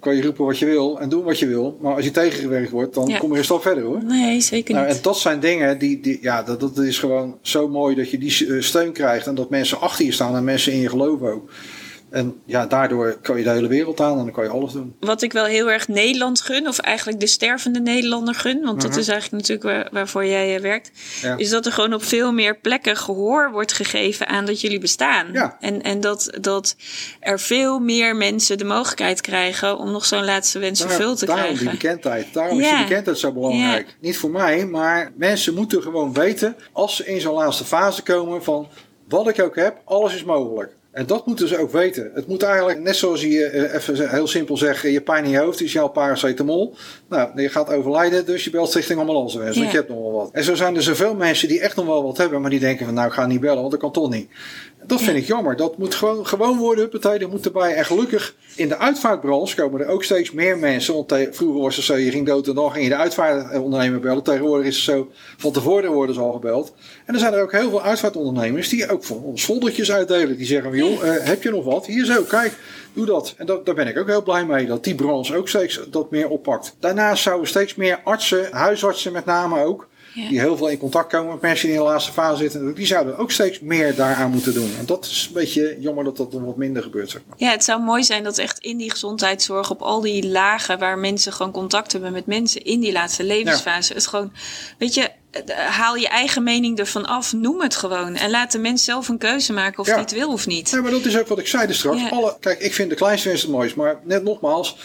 Speaker 2: kan je roepen wat je wil en doen wat je wil. Maar als je tegengewerkt wordt, dan
Speaker 1: Ja.
Speaker 2: kom je een stap verder hoor.
Speaker 1: Nee, zeker
Speaker 2: Nou,
Speaker 1: niet.
Speaker 2: en dat zijn dingen die, die ja, dat, dat is gewoon zo mooi dat je die eh, steun krijgt en dat mensen achter je staan en mensen in je geloven ook. En ja, daardoor kan je de hele wereld aan en dan kan je alles doen.
Speaker 1: Wat ik wel heel erg Nederland gun, of eigenlijk de stervende Nederlander gun, want dat
Speaker 2: Mhm.
Speaker 1: is eigenlijk natuurlijk waar, waarvoor jij eh, werkt,
Speaker 2: Ja.
Speaker 1: is dat er gewoon op veel meer plekken gehoor wordt gegeven aan dat jullie bestaan.
Speaker 2: Ja.
Speaker 1: En, en dat, dat er veel meer mensen de mogelijkheid krijgen om nog zo'n laatste wens
Speaker 2: Daar-
Speaker 1: vervuld te
Speaker 2: daarom
Speaker 1: krijgen.
Speaker 2: die bekendheid. Daarom is
Speaker 1: Ja.
Speaker 2: die bekendheid zo belangrijk. Niet voor mij, maar mensen moeten gewoon weten als ze in zo'n laatste fase komen van wat ik ook heb, alles is mogelijk. En dat moeten ze ook weten. Het moet eigenlijk, net zoals je eh, even heel simpel zegt, je pijn in je hoofd is jouw paracetamol. Nou, je gaat overlijden, dus je belt Stichting Ambulance Wens, want
Speaker 1: Ja.
Speaker 2: je hebt nog wel wat. En zo zijn er zoveel mensen die echt nog wel wat hebben, maar die denken van nou, ik ga niet bellen, want dat kan toch niet. Dat vind ik jammer. Dat moet gewoon, gewoon worden. Huppatee, dat moet erbij. En gelukkig in de uitvaartbranche komen er ook steeds meer mensen. Want te- vroeger was het zo, je ging dood en dan ging je de uitvaartondernemer bellen. Tegenwoordig is het zo, van tevoren worden ze al gebeld. En er zijn er ook heel veel uitvaartondernemers die ook voor ons foldertjes uitdelen. Die zeggen, joh, eh, heb je nog wat? Hier zo, kijk, doe dat. En dat, daar ben ik ook heel blij mee. Dat die branche ook steeds dat meer oppakt. Daarnaast zouden steeds meer artsen, huisartsen met name ook
Speaker 1: Ja.
Speaker 2: die heel veel in contact komen met mensen die in de laatste fase zitten. Die zouden ook steeds meer daaraan moeten doen. En dat is een beetje jammer dat dat nog wat minder gebeurt. Zeg maar.
Speaker 1: Ja, het zou mooi zijn dat echt in die gezondheidszorg, op al die lagen waar mensen gewoon contact hebben met mensen in die laatste levensfase, het gewoon, weet je, eh, haal je eigen mening ervan af. Noem het gewoon. En laat de mens zelf een keuze maken of
Speaker 2: Ja.
Speaker 1: het wil of niet.
Speaker 2: Ja, maar dat is ook wat ik zei dus straks. Alle, kijk, ik vind de kleinste wens het mooist. Maar net nogmaals,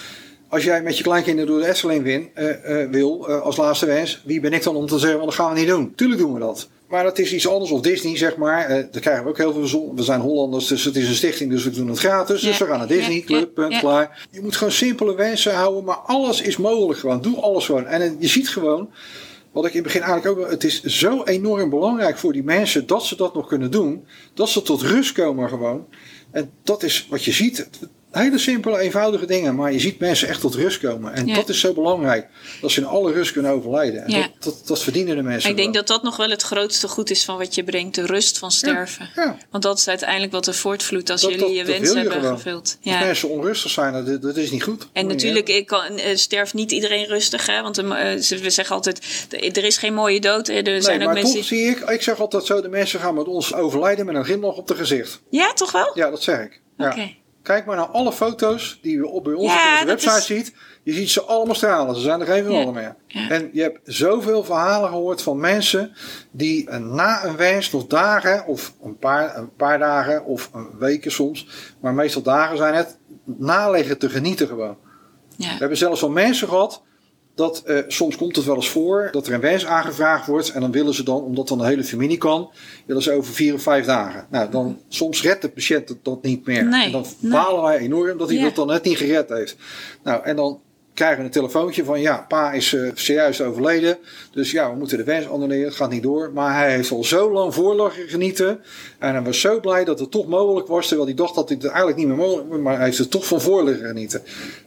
Speaker 2: als jij met je kleinkinderen door de Efteling win, eh, eh, wil, eh, als laatste wens, wie ben ik dan om te zeggen, want dat gaan we niet doen. Tuurlijk doen we dat. Maar dat is iets anders. Of Disney, zeg maar. Daar krijgen we ook heel veel zon. We zijn Hollanders, dus het is een stichting, dus we doen het gratis. Dus we gaan naar Disney,
Speaker 1: Ja.
Speaker 2: club, punt,
Speaker 1: Ja.
Speaker 2: klaar. Je moet gewoon simpele wensen houden, maar alles is mogelijk gewoon. Doe alles gewoon. En je ziet gewoon, wat ik in het begin eigenlijk ook het is zo enorm belangrijk voor die mensen dat ze dat nog kunnen doen. Dat ze tot rust komen gewoon. En dat is wat je ziet. Hele simpele, eenvoudige dingen. Maar je ziet mensen echt tot rust komen. En
Speaker 1: Ja.
Speaker 2: dat is zo belangrijk. Dat ze in alle rust kunnen overlijden. En
Speaker 1: Ja.
Speaker 2: dat, dat, dat verdienen de mensen.
Speaker 1: ik denk
Speaker 2: wel.
Speaker 1: dat dat nog wel het grootste goed is van wat je brengt. De rust van sterven.
Speaker 2: Ja.
Speaker 1: Want dat is uiteindelijk wat er voortvloeit als
Speaker 2: Dat-
Speaker 1: jullie je wens
Speaker 2: je
Speaker 1: hebben
Speaker 2: gewoon.
Speaker 1: gevuld.
Speaker 2: Als mensen onrustig zijn, dat, dat is niet goed.
Speaker 1: En natuurlijk ik kan, eh, sterft niet iedereen rustig. Hè? Want eh, ze- we zeggen altijd, er is geen mooie dood. Er
Speaker 2: Nee,
Speaker 1: zijn ook
Speaker 2: maar
Speaker 1: mensen...
Speaker 2: toch zie ik, ik zeg altijd zo, de mensen gaan met ons overlijden met een glimlach op de gezicht.
Speaker 1: Ja, toch wel?
Speaker 2: Ja, dat zeg ik. Ja.
Speaker 1: Oké.
Speaker 2: Kijk maar naar alle foto's die je op bij ons
Speaker 1: Ja,
Speaker 2: op onze website
Speaker 1: is-
Speaker 2: ziet. Je ziet ze allemaal stralen. Ze zijn er geen van
Speaker 1: Ja.
Speaker 2: meer.
Speaker 1: Ja.
Speaker 2: En je hebt zoveel verhalen gehoord van mensen die eh, na een wens nog dagen of een paar, een paar dagen of een weken soms, maar meestal dagen zijn het, naleggen te genieten gewoon.
Speaker 1: Ja.
Speaker 2: We hebben zelfs wel mensen gehad dat eh, soms komt het wel eens voor dat er een wens aangevraagd wordt en dan willen ze dan, omdat dan de hele familie kan, willen ze over vier of vijf dagen. Nou, dan soms redt de patiënt het dat niet meer.
Speaker 1: Nee,
Speaker 2: en dan
Speaker 1: nee.
Speaker 2: balen wij enorm dat hij dat dan net niet gered heeft. Nou, en dan krijgen we een telefoontje van ja, pa is eh serieus overleden. Dus ja, we moeten de wens annuleren. Het gaat niet door. Maar hij heeft al zo lang voorlachen genieten. En hij was zo blij dat het toch mogelijk was. Terwijl hij dacht dat het eigenlijk niet meer mogelijk was. Maar hij heeft er toch van voorliggen genieten.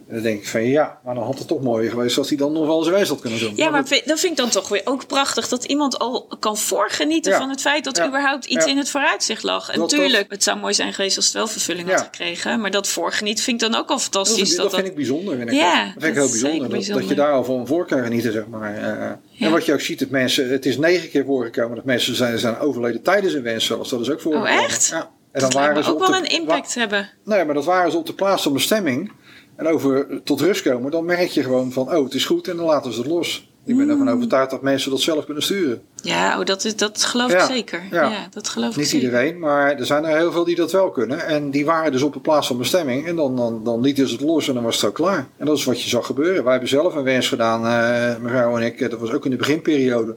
Speaker 2: En dan denk ik van ja, maar dan had het toch mooier geweest als hij dan nog wel zijn wens had kunnen doen.
Speaker 1: Ja, maar
Speaker 2: dat-
Speaker 1: vind- dat vind ik dan toch weer ook prachtig. Dat iemand al kan voorgenieten
Speaker 2: Ja.
Speaker 1: van het feit dat
Speaker 2: Ja.
Speaker 1: überhaupt iets
Speaker 2: Ja.
Speaker 1: in het vooruitzicht lag. En
Speaker 2: Dat-
Speaker 1: tuurlijk, het zou mooi zijn geweest als het wel vervulling had gekregen. Maar dat voorgenieten vind ik dan ook al
Speaker 2: dat,
Speaker 1: fantastisch.
Speaker 2: is-
Speaker 1: Dat,
Speaker 2: dat vind ik bijzonder. Vind ik
Speaker 1: Ja,
Speaker 2: dat vind ik
Speaker 1: dat
Speaker 2: heel bijzonder. Dat, dat je daar al van voor kan genieten, zeg maar. Eh,
Speaker 1: Ja.
Speaker 2: En wat je ook ziet, dat mensen, het is negen keer voorgekomen dat mensen zijn, zijn overleden tijdens een wens zelfs. Dat is ook voorgekomen.
Speaker 1: Oh, echt?
Speaker 2: Ja. En
Speaker 1: dat
Speaker 2: dan
Speaker 1: lijkt
Speaker 2: waren ze
Speaker 1: ook
Speaker 2: op
Speaker 1: wel
Speaker 2: de,
Speaker 1: een impact hebben.
Speaker 2: Nee, maar dat waren ze op de plaats van bestemming. En over tot rust komen, dan merk je gewoon van, oh, het is goed en dan laten ze het los. Ik ben
Speaker 1: Mm.
Speaker 2: ervan overtuigd dat mensen dat zelf kunnen sturen.
Speaker 1: Ja, oh, dat, is, dat geloof
Speaker 2: Ja,
Speaker 1: ik zeker.
Speaker 2: ja.
Speaker 1: Ja. dat geloof ik
Speaker 2: Niet
Speaker 1: zeker.
Speaker 2: iedereen, maar er zijn er heel veel die dat wel kunnen. En die waren dus op de plaats van bestemming. En dan, dan, dan lieten ze het los en dan was het ook klaar. En dat is wat je zag gebeuren. Wij hebben zelf een wens gedaan, eh, mevrouw en ik. eh, Dat was ook in de beginperiode.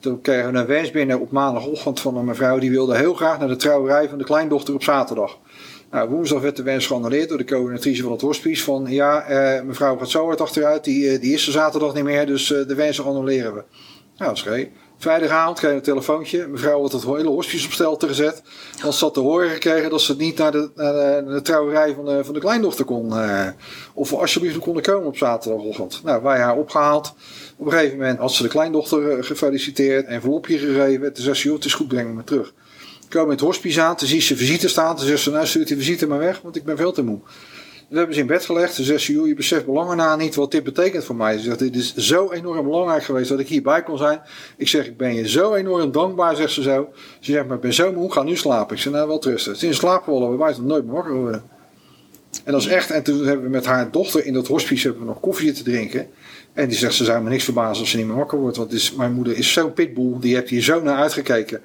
Speaker 2: Toen kregen we een wens binnen op maandagochtend van een mevrouw. Die wilde heel graag naar de trouwerij van de kleindochter op zaterdag. Nou, woensdag werd de wens geannuleerd door de coördinatrice van het hospice. Van ja, eh, mevrouw gaat zo hard achteruit. Die, eh, die is er zaterdag niet meer. Dus eh, de wens annuleren we. Nou, dat is. Vrijdagavond kreeg een telefoontje. Mevrouw had het hele hospice op stelte gezet. Want ze had te horen gekregen dat ze niet naar de, naar de, trouwerij van de, van de kleindochter kon. eh, of we alsjeblieft konden komen op zaterdagochtend. Nou, wij haar opgehaald. Op een gegeven moment had ze de kleindochter gefeliciteerd. Envelopje gegeven. Toen zei ze, joh, het is goed, breng me terug. Komen het hospice aan. Toen zie ze visite staan. Toen zegt ze, nou stuurt die visite maar weg, want ik ben veel te moe. We hebben ze in bed gelegd. Ze zegt, joh, je beseft belangen na niet wat dit betekent voor mij. Ze zegt, dit is zo enorm belangrijk geweest dat ik hierbij kon zijn. Ik zeg, ik ben je zo enorm dankbaar, zegt ze zo. Ze zegt, maar ik ben zo moe, ga nu slapen. Ik zeg, nou wel trusten. Slaap willen we buiten nooit meer wakker worden. En dat is echt, en toen hebben we met haar dochter in dat hospice hebben we nog koffie te drinken. En die zegt, ze zou me niks verbazen als ze niet meer wakker wordt. Want is, mijn moeder is zo'n pitbull, die heeft hier zo naar uitgekeken.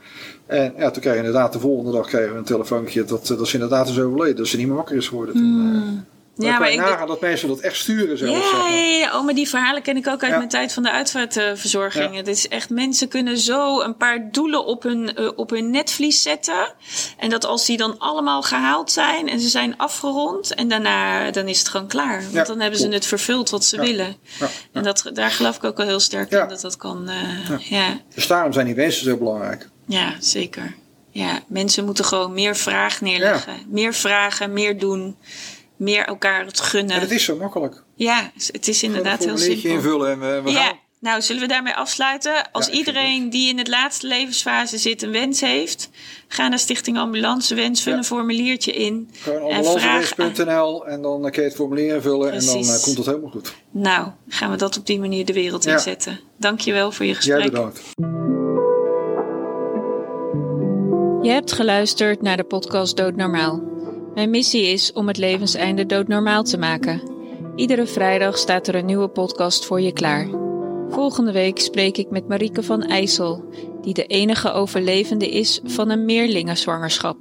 Speaker 2: En ja, toen kreeg je inderdaad de volgende dag kregen we een telefoontje dat, dat ze inderdaad is overleden. Dat ze niet meer wakker is geworden. Eh,
Speaker 1: Ja,
Speaker 2: ja,
Speaker 1: maar
Speaker 2: ik nagaan dat mensen dat echt sturen zeg
Speaker 1: Ja,
Speaker 2: maar.
Speaker 1: ja, oh, maar die verhalen ken ik ook uit
Speaker 2: Ja.
Speaker 1: mijn tijd van de uitvaartverzorging.
Speaker 2: Ja.
Speaker 1: Het is echt, mensen kunnen zo een paar doelen op hun, eh, op hun netvlies zetten. En dat als die dan allemaal gehaald zijn en ze zijn afgerond. En daarna dan is het gewoon klaar. Want
Speaker 2: Ja,
Speaker 1: dan hebben ze het vervuld wat ze willen.
Speaker 2: Ja,
Speaker 1: En dat, daar geloof ik ook wel heel sterk in dat dat kan. eh, ja.
Speaker 2: Dus daarom zijn die wensen zo belangrijk.
Speaker 1: Ja, zeker. Ja, mensen moeten gewoon meer vraag neerleggen. Meer vragen, meer doen. Meer elkaar het gunnen.
Speaker 2: En het is zo makkelijk.
Speaker 1: Ja, het is inderdaad
Speaker 2: een
Speaker 1: heel simpel.
Speaker 2: invullen en we, we
Speaker 1: Ja,
Speaker 2: gaan.
Speaker 1: nou zullen we daarmee afsluiten? Als
Speaker 2: Ja,
Speaker 1: iedereen die in het laatste levensfase zit een wens heeft, ga naar Stichting Ambulance Wens, vul
Speaker 2: Ja.
Speaker 1: een formuliertje in.
Speaker 2: Gewoon
Speaker 1: en vraag.
Speaker 2: ambulancewens.nl en dan kun je het formulier invullen en dan eh, komt het helemaal goed.
Speaker 1: Nou, gaan we dat op die manier de wereld
Speaker 2: Ja.
Speaker 1: inzetten. Dankjewel voor je gesprek.
Speaker 2: Jij bedankt.
Speaker 1: Je hebt geluisterd naar de podcast Doodnormaal. Mijn missie is om het levenseinde doodnormaal te maken. Iedere vrijdag staat er een nieuwe podcast voor je klaar. Volgende week spreek ik met Marieke van IJssel, die de enige overlevende is van een meerlingenzwangerschap.